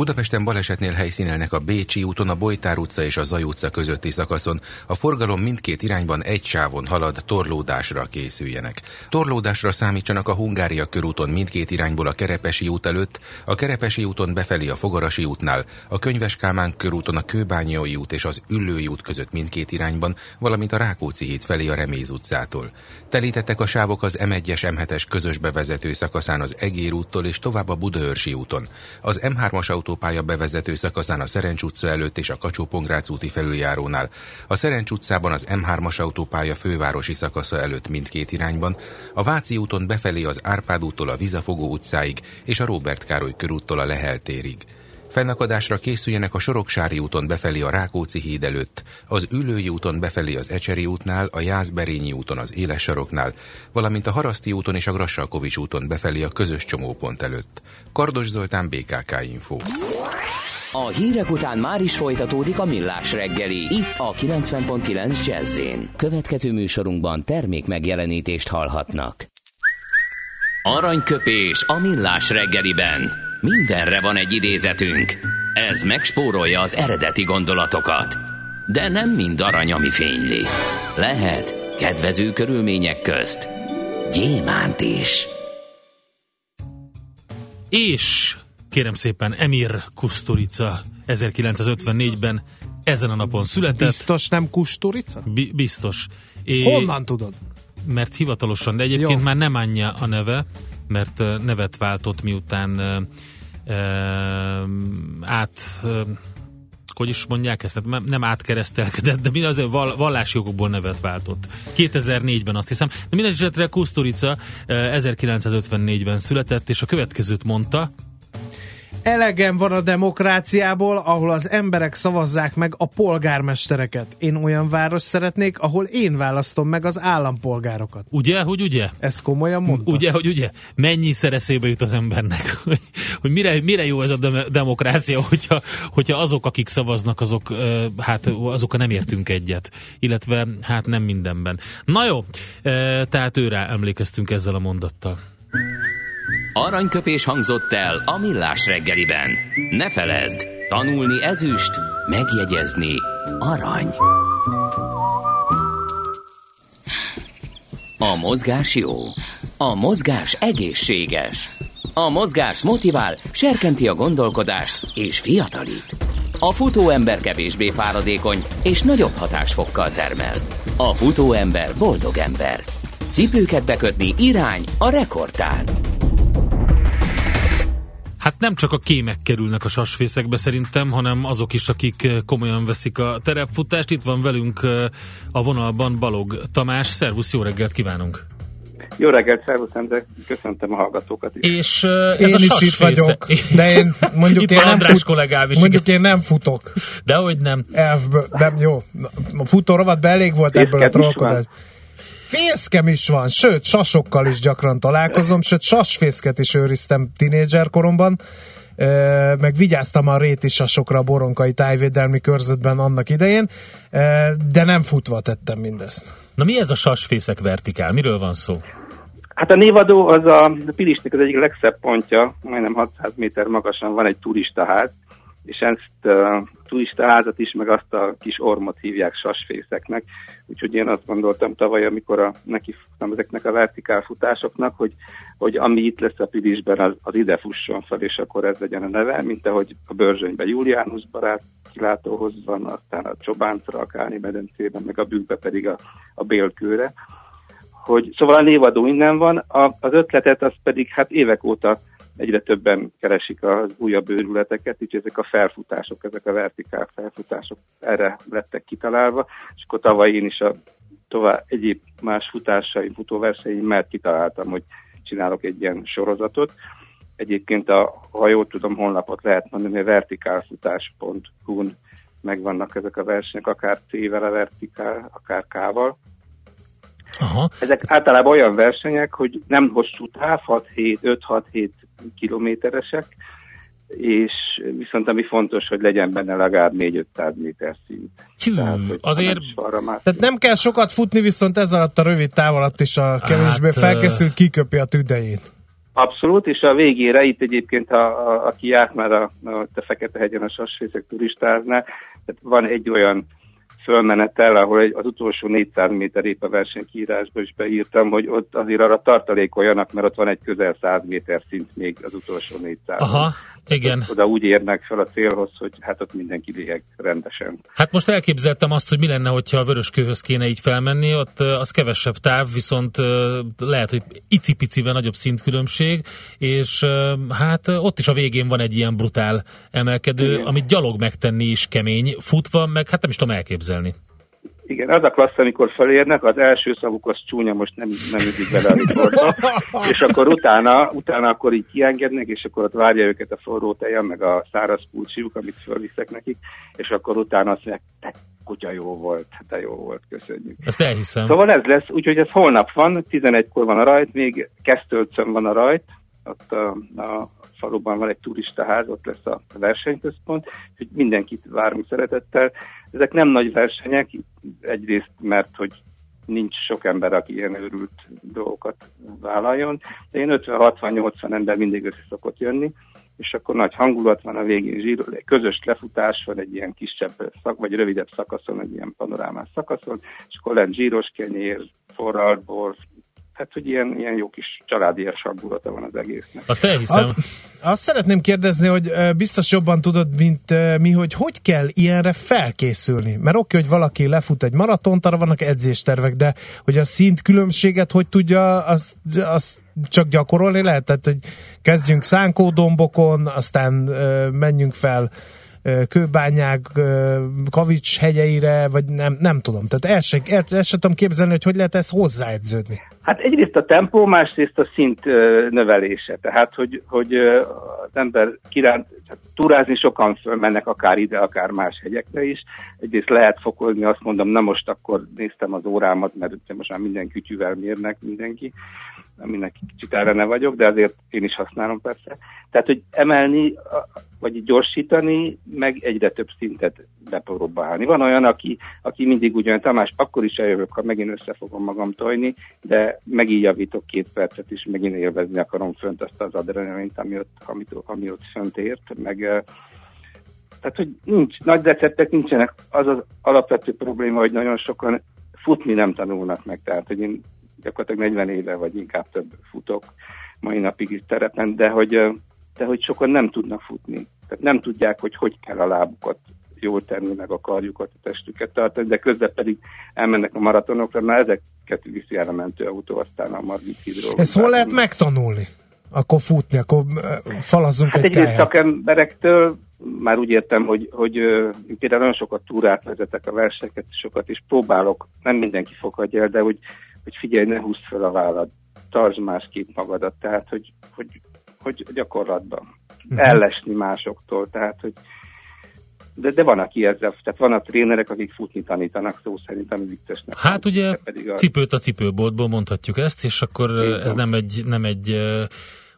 Budapesten balesetnél helyszínelnek a Bécsi úton, a Bojtár utca és a Zaj utca közötti szakaszon. A forgalom mindkét irányban egy sávon halad, torlódásra készüljenek. Torlódásra számítsanak a Hungária körúton mindkét irányból a Kerepesi út előtt, a Kerepesi úton befelé a Fogarasi útnál, a Könyves Kálmán körúton a Kőbányai út és az Üllői út között mindkét irányban, valamint a Rákóczi híd felé a Reméz utcától. Telítettek a sávok az M1-es M7-es közös bevezető szakaszán az Egér úttól és tovább a Budaörsi úton. Az M3-as autópálya bevezető szakaszán a Szerencs utca előtt és a kacsó úti felüljárónál, a Szerencs utcában az M3-as autópálya fővárosi szakasza előtt mindkét irányban, a Váci úton befelé az Árpád úttól a Vizafogó utcáig és a Róbert Károly körúttól a Lehel térig. Fennakadásra készüljenek a Soroksári úton befelé a Rákóczi híd előtt, az Ülői úton befelé az Ecseri útnál, a Jászberényi úton az Éles saroknál, valamint a Haraszti úton és a Grassalkovics úton befelé a közös csomópont előtt. Kardos Zoltán, BKK Info. A hírek után már is folytatódik a millás reggeli, itt a 90.9 jazz Következő műsorunkban termék megjelenítést hallhatnak. Aranyköpés a millás reggeliben. Mindenre van egy idézetünk. Ez megspórolja az eredeti gondolatokat. De nem mind arany, ami fényli. Lehet kedvező körülmények közt gyémánt is. És kérem szépen Emir Kusturica 1954-ben ezen a napon született. Biztos nem Kusturica? Bi- biztos. É, Honnan tudod? Mert hivatalosan, de egyébként Jó. már nem anyja a neve, mert nevet váltott miután át hogy is mondják ezt, tehát nem átkeresztelkedett, de azért vallási okokból nevet váltott. 2004-ben azt hiszem. De minden esetre Kusturica 1954-ben született, és a következőt mondta, Elegem van a demokráciából, ahol az emberek szavazzák meg a polgármestereket. Én olyan város szeretnék, ahol én választom meg az állampolgárokat. Ugye, hogy ugye? Ezt komolyan mondta? Ugye, hogy ugye? Mennyi szereszébe jut az embernek? hogy mire, mire jó ez a demokrácia, hogyha, hogyha azok, akik szavaznak, azok, hát azokkal nem értünk egyet. Illetve hát nem mindenben. Na jó, tehát őre emlékeztünk ezzel a mondattal. Aranyköpés hangzott el a millás reggeliben. Ne feledd, tanulni ezüst, megjegyezni arany. A mozgás jó. A mozgás egészséges. A mozgás motivál, serkenti a gondolkodást és fiatalít. A futóember kevésbé fáradékony és nagyobb hatásfokkal termel. A futóember boldog ember. Cipőket bekötni irány a rekordtán. Hát nem csak a kémek kerülnek a sasfészekbe szerintem, hanem azok is, akik eh, komolyan veszik a terepfutást. Itt van velünk eh, a vonalban Balog Tamás. Szervusz, jó reggelt kívánunk! Jó reggelt, szervusz, de köszöntöm a hallgatókat is. És uh, ez én a is itt vagyok, de én mondjuk itt én nem, fut, kollégám is, mondjuk én nem futok. Dehogy nem. Elfből, nem, jó. A futórovat be elég volt Fészket ebből a trollkodás. Fészkem is van, sőt, sasokkal is gyakran találkozom, sőt, sasfészket is őriztem tinédzser koromban, meg vigyáztam a réti sasokra a boronkai tájvédelmi körzetben annak idején, de nem futva tettem mindezt. Na mi ez a sasfészek vertikál? Miről van szó? Hát a névadó az a Pilisnek az egyik legszebb pontja, majdnem 600 méter magasan van egy turistaház, és ezt a turistaházat is, meg azt a kis ormot hívják sasfészeknek. Úgyhogy én azt gondoltam tavaly, amikor a, neki futtam ezeknek a vertikál futásoknak, hogy, hogy ami itt lesz a Pilisben, az, az ide fusson fel, és akkor ez legyen a neve, mint ahogy a Börzsönyben Juliánus barát kilátóhoz van, aztán a Csobáncra, a Káni medencében, meg a Bükkbe pedig a, a Bélkőre. Hogy, szóval a névadó innen van, a, az ötletet az pedig hát évek óta egyre többen keresik az újabb őrületeket, így ezek a felfutások, ezek a vertikál felfutások erre lettek kitalálva, és akkor tavaly én is a tovább egyéb más futásaim, futóverseim, mert kitaláltam, hogy csinálok egy ilyen sorozatot. Egyébként, a, ha jól tudom, honlapot lehet mondani, a vertikálfutás.hu-n megvannak ezek a versenyek, akár C-vel a vertikál, akár K-val. Aha. Ezek általában olyan versenyek, hogy nem hosszú táv, 6-7, 5-6-7 kilométeresek, és viszont ami fontos, hogy legyen benne legalább 4-500 méter szint. Hű, Tehát, azért... Már... Tehát nem kell sokat futni, viszont ez alatt a rövid táv alatt is a kevésbé hát, felkészült kiköpi a tüdejét. Abszolút, és a végére itt egyébként, a, a, aki járt már a, a, a Fekete-hegyen a sasfészek turistáznál, tehát van egy olyan fölmenetel, ahol egy, az utolsó 400 méter épp a versenykírásba is beírtam, hogy ott azért arra tartalékoljanak, mert ott van egy közel 100 méter szint még az utolsó 400. Aha, igen. Oda úgy érnek fel a célhoz, hogy hát ott mindenki lényeg rendesen. Hát most elképzeltem azt, hogy mi lenne, hogyha a vöröskőhöz kéne így felmenni, ott az kevesebb táv, viszont lehet, hogy icipicivel nagyobb szintkülönbség, és hát ott is a végén van egy ilyen brutál emelkedő, Igen. amit gyalog megtenni is kemény, futva, meg hát nem is tudom elképzelni. Igen, az a klassz, amikor felérnek, az első szavuk az csúnya, most nem, nem ütik bele a riportba, és akkor utána, utána akkor így kiengednek, és akkor ott várja őket a forró tejem, meg a száraz pulcsiuk, amit fölviszek nekik, és akkor utána azt mondják, te kutya jó volt, te jó volt, köszönjük. Ezt elhiszem. Szóval ez lesz, úgyhogy ez holnap van, 11-kor van a rajt, még Kesztölcön van a rajt, ott a, a faluban van egy turistaház, ott lesz a versenyközpont, hogy mindenkit várunk szeretettel. Ezek nem nagy versenyek, egyrészt mert, hogy nincs sok ember, aki ilyen őrült dolgokat vállaljon, de én 50-60-80 ember mindig össze szokott jönni, és akkor nagy hangulat van a végén, zsír, egy közös lefutás van egy ilyen kisebb szak, vagy rövidebb szakaszon, egy ilyen panorámás szakaszon, és akkor lent zsíros kenyér, forralt Tehát, hogy ilyen, ilyen jó kis családias hangulata van az egésznek. Azt elhiszem. A, azt szeretném kérdezni, hogy biztos jobban tudod, mint mi, hogy hogy kell ilyenre felkészülni? Mert oké, hogy valaki lefut egy maratont, arra vannak edzéstervek, de hogy a szint különbséget hogy tudja, az, az csak gyakorolni lehet? Tehát, hogy kezdjünk szánkódombokon, aztán menjünk fel kőbányák, kavics hegyeire, vagy nem, nem tudom. Tehát el sem, el, el sem tudom képzelni, hogy hogy lehet ezt hozzáedződni. Hát egyrészt a tempó, másrészt a szint növelése. Tehát, hogy, hogy az ember kiránt, túrázni sokan fölmennek akár ide, akár más hegyekre is. Egyrészt lehet fokozni, azt mondom, na most akkor néztem az órámat, mert most már minden kütyűvel mérnek mindenki, aminek kicsit erre ne vagyok, de azért én is használom persze. Tehát, hogy emelni, vagy gyorsítani, meg egyre több szintet bepróbálni. Van olyan, aki, aki mindig ugyan, Tamás, akkor is eljövök, ha megint össze fogom magam tojni, de megint javítok két percet, és megint élvezni akarom fönt azt az adrenalint, ami ott, ami, ami ott fönt ért, meg tehát, hogy nincs, nagy receptek nincsenek. Az az alapvető probléma, hogy nagyon sokan futni nem tanulnak meg. Tehát, hogy én gyakorlatilag 40 éve, vagy inkább több futok mai napig is terepen, de hogy, de hogy sokan nem tudnak futni. Tehát nem tudják, hogy hogy kell a lábukat jól tenni, meg a testüket tartani, de közben pedig elmennek a maratonokra, mert ezeket viszi el a mentőautó, aztán a Margit Hidról. Ezt hol lehet megtanulni? Akkor futni, akkor falazzunk hát egy egyrészt szakemberektől, már úgy értem, hogy, hogy én például nagyon sokat túrát vezetek a verseket, sokat is próbálok, nem mindenki fogadja el, de hogy, hogy figyelj, ne húzd fel a vállad, tartsd másképp magadat, tehát hogy, hogy, hogy gyakorlatban uh-huh. ellesni másoktól, tehát hogy de, de van, aki ezzel, tehát van a trénerek, akik futni tanítanak szó szerint, ami viccesnek. Hát ugye a... cipőt a cipőboltból mondhatjuk ezt, és akkor Igen. ez nem egy, nem egy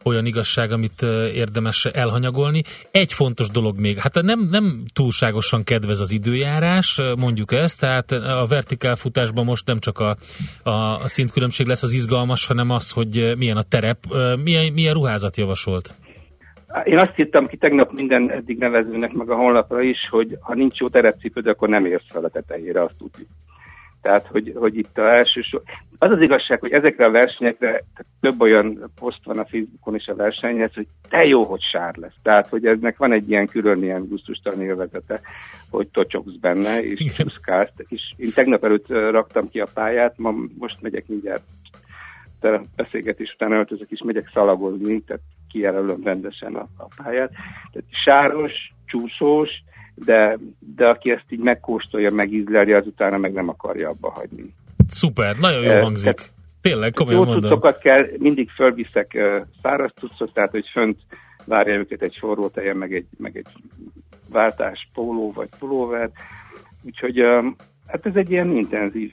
olyan igazság, amit érdemes elhanyagolni. Egy fontos dolog még, hát nem, nem túlságosan kedvez az időjárás, mondjuk ezt, tehát a vertikál futásban most nem csak a, a, a szintkülönbség lesz az izgalmas, hanem az, hogy milyen a terep, milyen, milyen ruházat javasolt. Én azt hittem ki tegnap minden eddig nevezőnek, meg a honlapra is, hogy ha nincs jó terepcipőd, akkor nem érsz fel a tetejére, azt tudjuk. Tehát, hogy, hogy itt a első sor... Az az igazság, hogy ezekre a versenyekre több olyan poszt van a Facebookon is a versenyhez, hogy te jó, hogy sár lesz. Tehát, hogy eznek van egy ilyen külön ilyen gusztustalan élvezete, hogy tocsogsz benne, és csúszkálsz. És én tegnap előtt raktam ki a pályát, ma most megyek mindjárt beszélgetés után öltözök, és megyek szalagozni, tehát kijelölöm rendesen a, a pályát. Tehát sáros, csúszós, de, de aki ezt így megkóstolja, megízleli, az utána meg nem akarja abba hagyni. Szuper, nagyon jól hangzik. Tehát, Tényleg, komolyan jó mondom. cuccokat kell, mindig fölviszek száraz cuccot, tehát hogy fönt várja őket egy forró teje, meg egy, meg egy váltás póló vagy pulóver. Úgyhogy hát ez egy ilyen intenzív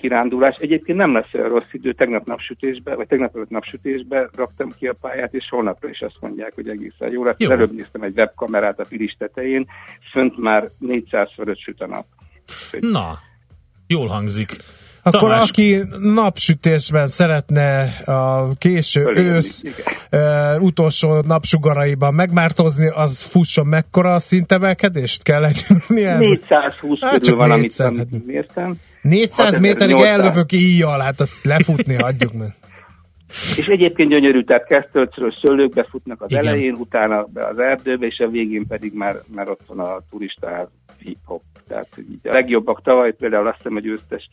kirándulás. Egyébként nem lesz olyan rossz idő, tegnap napsütésbe, vagy tegnap előtt napsütésbe raktam ki a pályát, és holnapra is azt mondják, hogy egészen jó lesz. Jó. Előbb néztem egy webkamerát a Pilis tetején, fönt már 400 fölött süt a nap. Na, jól hangzik. Akkor Tamás. aki napsütésben szeretne a késő Fölé, ősz uh, utolsó napsugaraiban megmártozni, az fusson mekkora a szintemelkedést kell legyűrni? 420 hát körül van, 400, amit hát. mértem. 400 méterig ellövök íjjal, hát azt lefutni adjuk meg. És egyébként gyönyörű, tehát Kesztölcről szőlőkbe futnak az Igen. elején, utána be az erdőbe, és a végén pedig már, már ott van a turista hip-hop. Tehát így a legjobbak tavaly például azt hiszem, hogy ősztes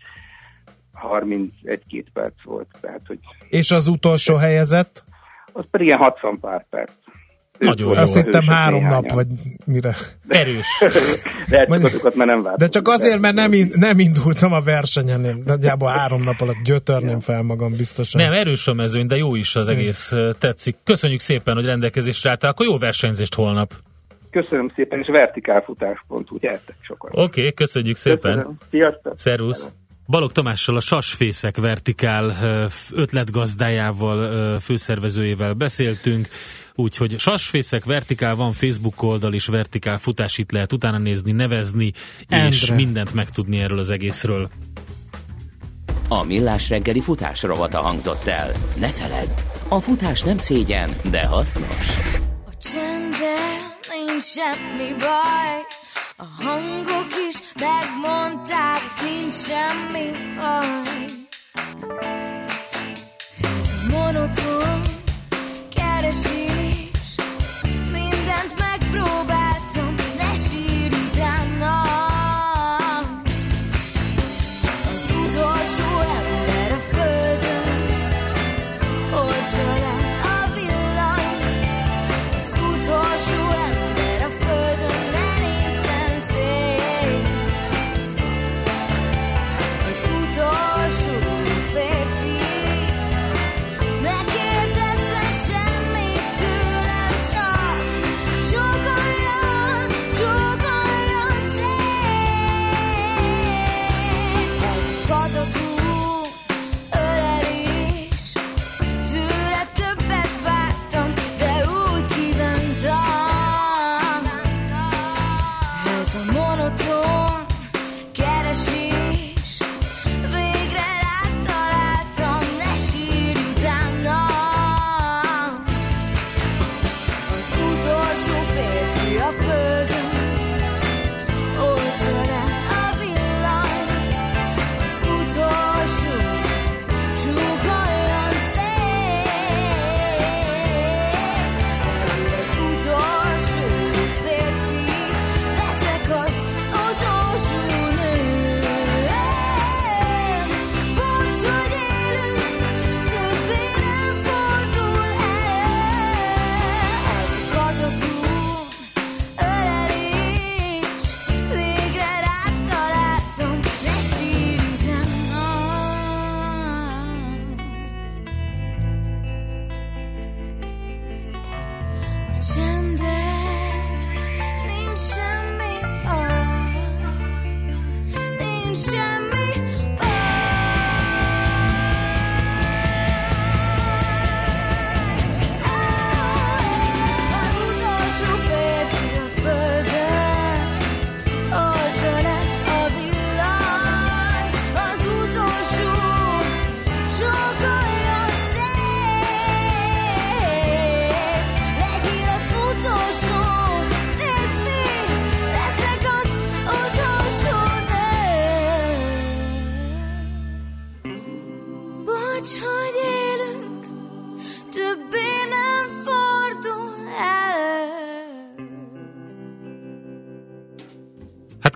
31-2 perc volt. Tehát, hogy és az utolsó helyezett? Az pedig ilyen 60 pár perc. Nagyon jó. Azt hittem három néhányan. nap, vagy mire. Erős. Lehet, Majd, mert nem De csak azért, mert nem, in, nem indultam a versenyen, én nagyjából három nap alatt gyötörném fel magam biztosan. Nem, erős a mezőny, de jó is az egész, tetszik. Köszönjük szépen, hogy rendelkezésre álltál, akkor jó versenyzést holnap. Köszönöm szépen, és vertikálfutás.hu, gyertek sokat. Oké, okay, köszönjük szépen. Köszönöm. Sziasztok. Szervusz. Balog Tamással, a Sasfészek Vertikál ötletgazdájával, főszervezőjével beszéltünk, úgyhogy Sasfészek Vertikál van Facebook oldal is, Vertikál futás itt lehet utána nézni, nevezni, Endre. és mindent megtudni erről az egészről. A Millás reggeli futás rovata hangzott el. Ne feledd, a futás nem szégyen, de hasznos nincs semmi baj. A hangok is megmondták, nincs semmi baj. Ez a monoton, keresi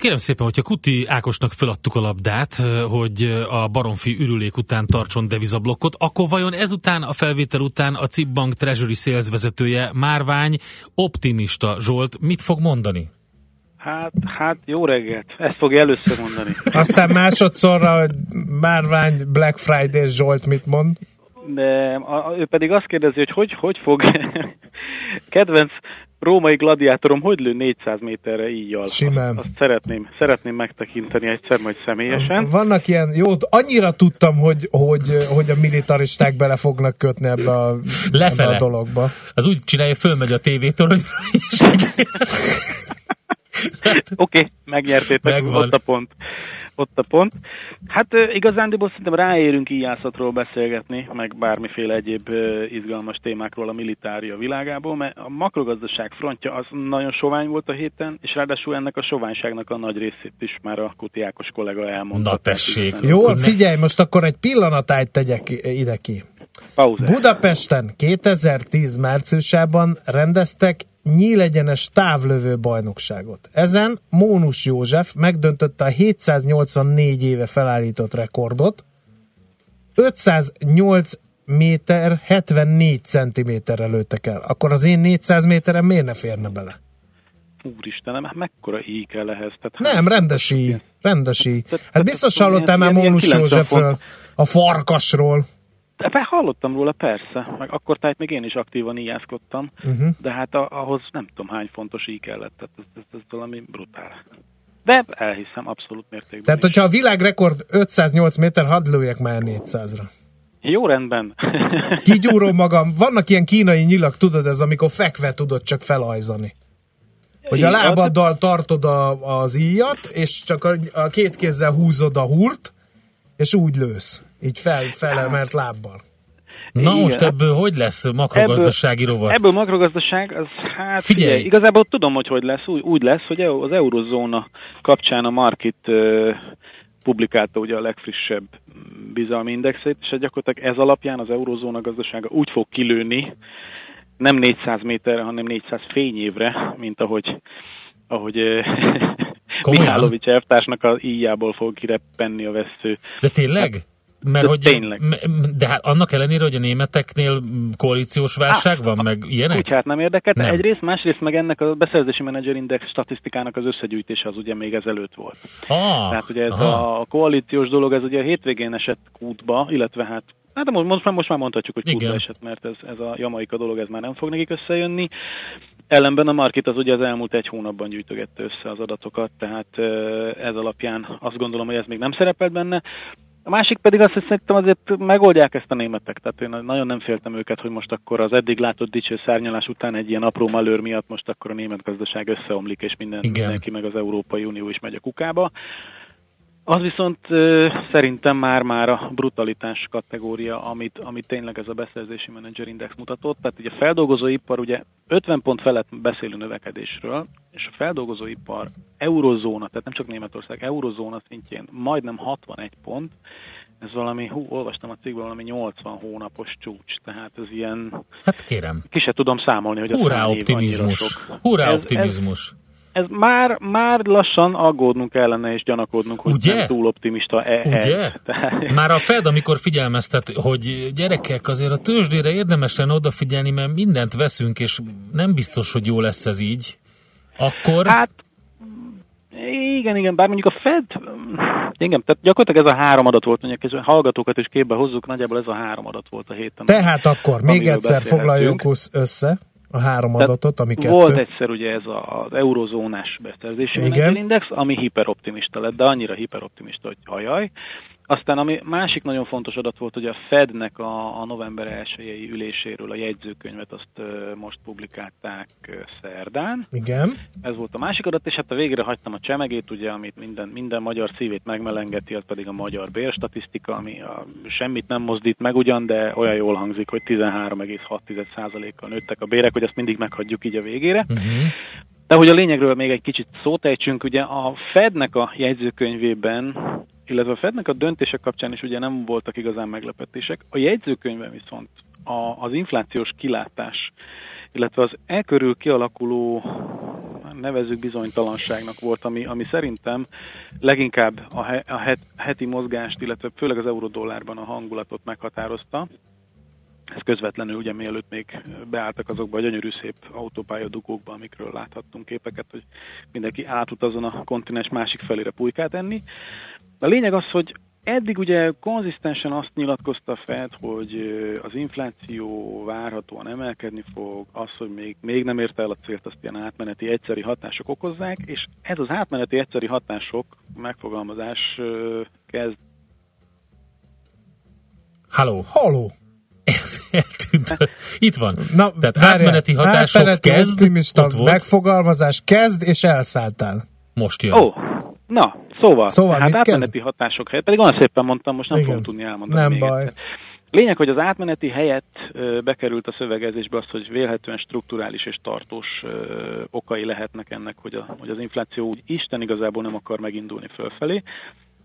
kérem szépen, hogyha Kuti Ákosnak föladtuk a labdát, hogy a baromfi ürülék után tartson devizablokkot, akkor vajon ezután, a felvétel után a CIP Bank Treasury Sales vezetője Márvány optimista Zsolt mit fog mondani? Hát, hát jó reggelt. Ezt fogja először mondani. Aztán másodszorra, hogy Márvány Black Friday Zsolt mit mond. De a, ő pedig azt kérdezi, hogy hogy, hogy fog kedvenc római gladiátorom hogy lő 400 méterre íjjal. Simán. Azt, azt szeretném, szeretném megtekinteni egyszer majd személyesen. Vannak ilyen, jó, annyira tudtam, hogy, hogy, hogy a militaristák bele fognak kötni ebbe a, Lefele. ebbe a dologba. Az úgy csinálja, fölmegy a tévétől, hogy Oké, okay, megnyertétek, Megvan. ott a pont. Ott a pont. Hát igazándiból szerintem ráérünk íjászatról beszélgetni, meg bármiféle egyéb izgalmas témákról a militária világából, mert a makrogazdaság frontja az nagyon sovány volt a héten, és ráadásul ennek a soványságnak a nagy részét is már a Kuti Ákos kollega elmondta. Na tessék. Jó, figyelj, most akkor egy pillanatányt tegyek ide ki. Pauzás. Budapesten 2010 márciusában rendeztek nyílegyenes távlövő bajnokságot. Ezen Mónus József megdöntötte a 784 éve felállított rekordot, 508 méter 74 centiméterre lőttek el. Akkor az én 400 méterem miért ne férne bele? Úristenem, hát mekkora íj kell ehhez? Tehát Nem, rendes íj. Rendes íj. Hát biztos hallottál már Mónus 90 Józsefről, a farkasról. Be- hallottam róla, persze. Meg akkor tehát még én is aktívan íjászkodtam. Uh-huh. De hát a, ahhoz nem tudom hány fontos íj kellett. Tehát ez, ez, ez valami brutál. De elhiszem, abszolút mértékben. Tehát, hogyha a világrekord 508 méter, hadd lőjek már 400-ra. Jó rendben. Kigyúrom magam. Vannak ilyen kínai nyilak, tudod, ez amikor fekve tudod csak felajzani. Hogy a lábaddal tartod a, az íjat, és csak a, a két kézzel húzod a húrt, és úgy lősz. Így fel, felemelt lábbal. Na Igen. most ebből hogy lesz makrogazdasági rovat? Ebből makrogazdaság, az hát Figyelj. figyelj, igazából tudom, hogy hogy lesz. Úgy, úgy lesz, hogy az eurozóna kapcsán a market ö, publikálta ugye a legfrissebb bizalmi indexét, és hát gyakorlatilag ez alapján az eurozóna gazdasága úgy fog kilőni, nem 400 méterre, hanem 400 fényévre, mint ahogy, ahogy Komolyan? Mihálovics elvtársnak a íjából fog kireppenni a vesző. De tényleg? Mert De hogy, tényleg. de hát annak ellenére, hogy a németeknél koalíciós válság van, meg ilyenek? Hát nem érdekelt, Nem. egyrészt, másrészt meg ennek a beszerzési menedzser index statisztikának az összegyűjtése az ugye még ezelőtt volt. Ah, Tehát ugye ez aha. a koalíciós dolog, ez ugye a hétvégén esett kútba, illetve hát Hát de most, most, már, most már mondhatjuk, hogy kútba esett, mert ez, ez a jamaika dolog, ez már nem fog nekik összejönni. Ellenben a Market az ugye az elmúlt egy hónapban gyűjtögette össze az adatokat, tehát ez alapján azt gondolom, hogy ez még nem szerepelt benne. A másik pedig azt, hogy szerintem azért megoldják ezt a németek, tehát én nagyon nem féltem őket, hogy most akkor az eddig látott dicső szárnyalás után egy ilyen apró malőr miatt most akkor a német gazdaság összeomlik, és minden, Igen. mindenki meg az Európai Unió is megy a kukába. Az viszont ö, szerintem már-már a brutalitás kategória, amit, amit tényleg ez a beszerzési menedzser index mutatott. Tehát ugye a feldolgozóipar, ugye 50 pont felett beszélő növekedésről, és a feldolgozóipar eurozóna, tehát nem csak Németország, eurozóna szintjén majdnem 61 pont, ez valami, hú, olvastam a cikkből, valami 80 hónapos csúcs, tehát ez ilyen, Hát kérem. ki se tudom számolni, hogy Hurrá optimizmus. Hurrá optimizmus. Ez már, már lassan aggódnunk kellene és gyanakodnunk, hogy Ugye? nem túl optimista e, Ugye? ez. Tehát, Már a Fed, amikor figyelmeztet, hogy gyerekek, azért a tőzsdére érdemes lenne odafigyelni, mert mindent veszünk, és nem biztos, hogy jó lesz ez így, akkor... Hát, igen, igen, bár mondjuk a Fed, igen, tehát gyakorlatilag ez a három adat volt, mondjuk a hallgatókat is képbe hozzuk, nagyjából ez a három adat volt a héten. Tehát akkor még egyszer foglaljuk össze a három Tehát adatot, ami kettő. Volt egyszer ugye ez az eurozónás beszerzési menedzserindex, ami hiperoptimista lett, de annyira hiperoptimista, hogy ajaj. Aztán ami másik nagyon fontos adat volt, hogy a Fednek a, a november 1 üléséről a jegyzőkönyvet azt most publikálták szerdán. Igen. Ez volt a másik adat, és hát a végre hagytam a csemegét, ugye, amit minden, minden magyar szívét megmelengeti, az pedig a magyar bérstatisztika, ami a, semmit nem mozdít meg ugyan, de olyan jól hangzik, hogy 13,6%-kal nőttek a bérek, hogy ezt mindig meghagyjuk így a végére. Uh-huh. De hogy a lényegről még egy kicsit szót ejtsünk, ugye a Fednek a jegyzőkönyvében, illetve a Fednek a döntések kapcsán is ugye nem voltak igazán meglepetések. A jegyzőkönyvben viszont a, az inflációs kilátás, illetve az e körül kialakuló nevezük bizonytalanságnak volt, ami, ami szerintem leginkább a, he, a het, heti mozgást, illetve főleg az eurodollárban a hangulatot meghatározta. Ez közvetlenül ugye mielőtt még beálltak azokba a gyönyörű szép autópálya dugókba, amikről láthattunk képeket, hogy mindenki átutazon a kontinens másik felére pulykát enni. A lényeg az, hogy eddig ugye konzisztensen azt nyilatkozta Fed, hogy az infláció várhatóan emelkedni fog, az, hogy még, még nem érte el a célt, azt ilyen átmeneti egyszeri hatások okozzák, és ez az átmeneti egyszeri hatások megfogalmazás kezd Halló. Halló. Eltűnt. Itt van. Na, Tehát várjál. átmeneti hatások Átmeneti kezd, ott volt. megfogalmazás kezd, és elszálltál. Most jön. Ó, oh, na, szóval, Szóval hát átmeneti hatások helyett, pedig olyan szépen mondtam, most nem Igen. fogom tudni elmondani Nem még baj. egyszer. Lényeg, hogy az átmeneti helyett bekerült a szövegezésbe az, hogy vélhetően strukturális és tartós okai lehetnek ennek, hogy, a, hogy az infláció úgy Isten igazából nem akar megindulni fölfelé.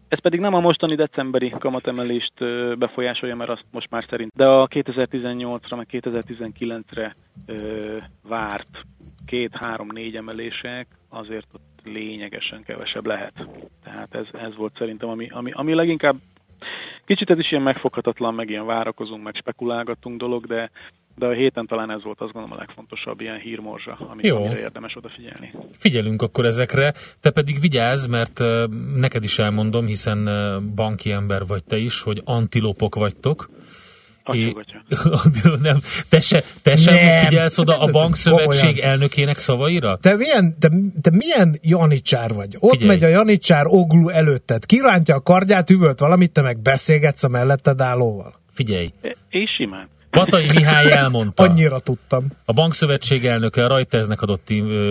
Ez pedig nem a mostani decemberi kamatemelést befolyásolja, mert azt most már szerint, de a 2018-ra, meg 2019-re ö, várt két-három-négy emelések azért ott lényegesen kevesebb lehet. Tehát ez, ez volt szerintem, ami, ami, ami leginkább kicsit ez is ilyen megfoghatatlan, meg ilyen várakozunk, meg spekulálgatunk dolog, de, de a héten talán ez volt azt gondolom a legfontosabb ilyen hírmorzsa, amit, Jó. amire érdemes odafigyelni. Figyelünk akkor ezekre. Te pedig vigyázz, mert neked is elmondom, hiszen banki ember vagy te is, hogy antilopok vagytok. É, nem, te, se, te sem Nem. figyelsz oda a De- de- bankszövetség elnökének szavaira? Te milyen, te, te milyen janicsár vagy? Ott Figyelj. megy a janicsár oglu előtted. Kirántja a kardját, üvölt valamit, te meg beszélgetsz a melletted állóval. Figyelj, És simán. Patai Mihály elmondta. Annyira tudtam. A bankszövetség elnöke a Reutersnek adott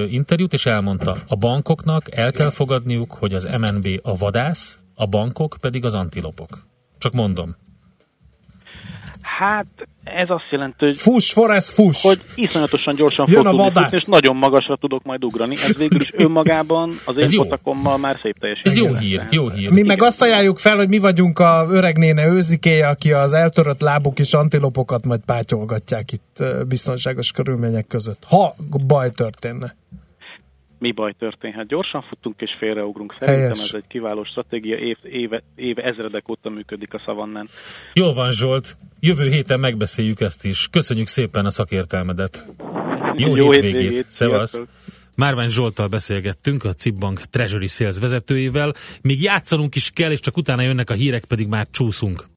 interjút, és elmondta, a bankoknak el kell fogadniuk, hogy az MNB a vadász, a bankok pedig az antilopok. Csak mondom. Hát ez azt jelenti, hogy, Fuss, Forrest, fuss! hogy iszonyatosan gyorsan Jön fog a tudni vadász. futni, és nagyon magasra tudok majd ugrani. Ez végül is önmagában az én potakommal már szép teljesítmény. Ez jó lesz. hír, jó hír. Mi meg azt ajánljuk fel, hogy mi vagyunk a öreg néne őzikéje, aki az eltörött lábú kis antilopokat majd pátyolgatják itt biztonságos körülmények között. Ha baj történne. Mi baj történhet. Gyorsan futunk és félreugrunk. Szerintem Helyes. ez egy kiváló stratégia. Év, éve, éve ezredek óta működik a szavannán. Jól van Zsolt, jövő héten megbeszéljük ezt is. Köszönjük szépen a szakértelmedet. Jó, Jó hétvégét, hétvégét, szevasz! sziasztok. Márvány Zsolttal beszélgettünk, a Cibbank Treasury Sales vezetőjével. Még játszanunk is kell, és csak utána jönnek a hírek, pedig már csúszunk.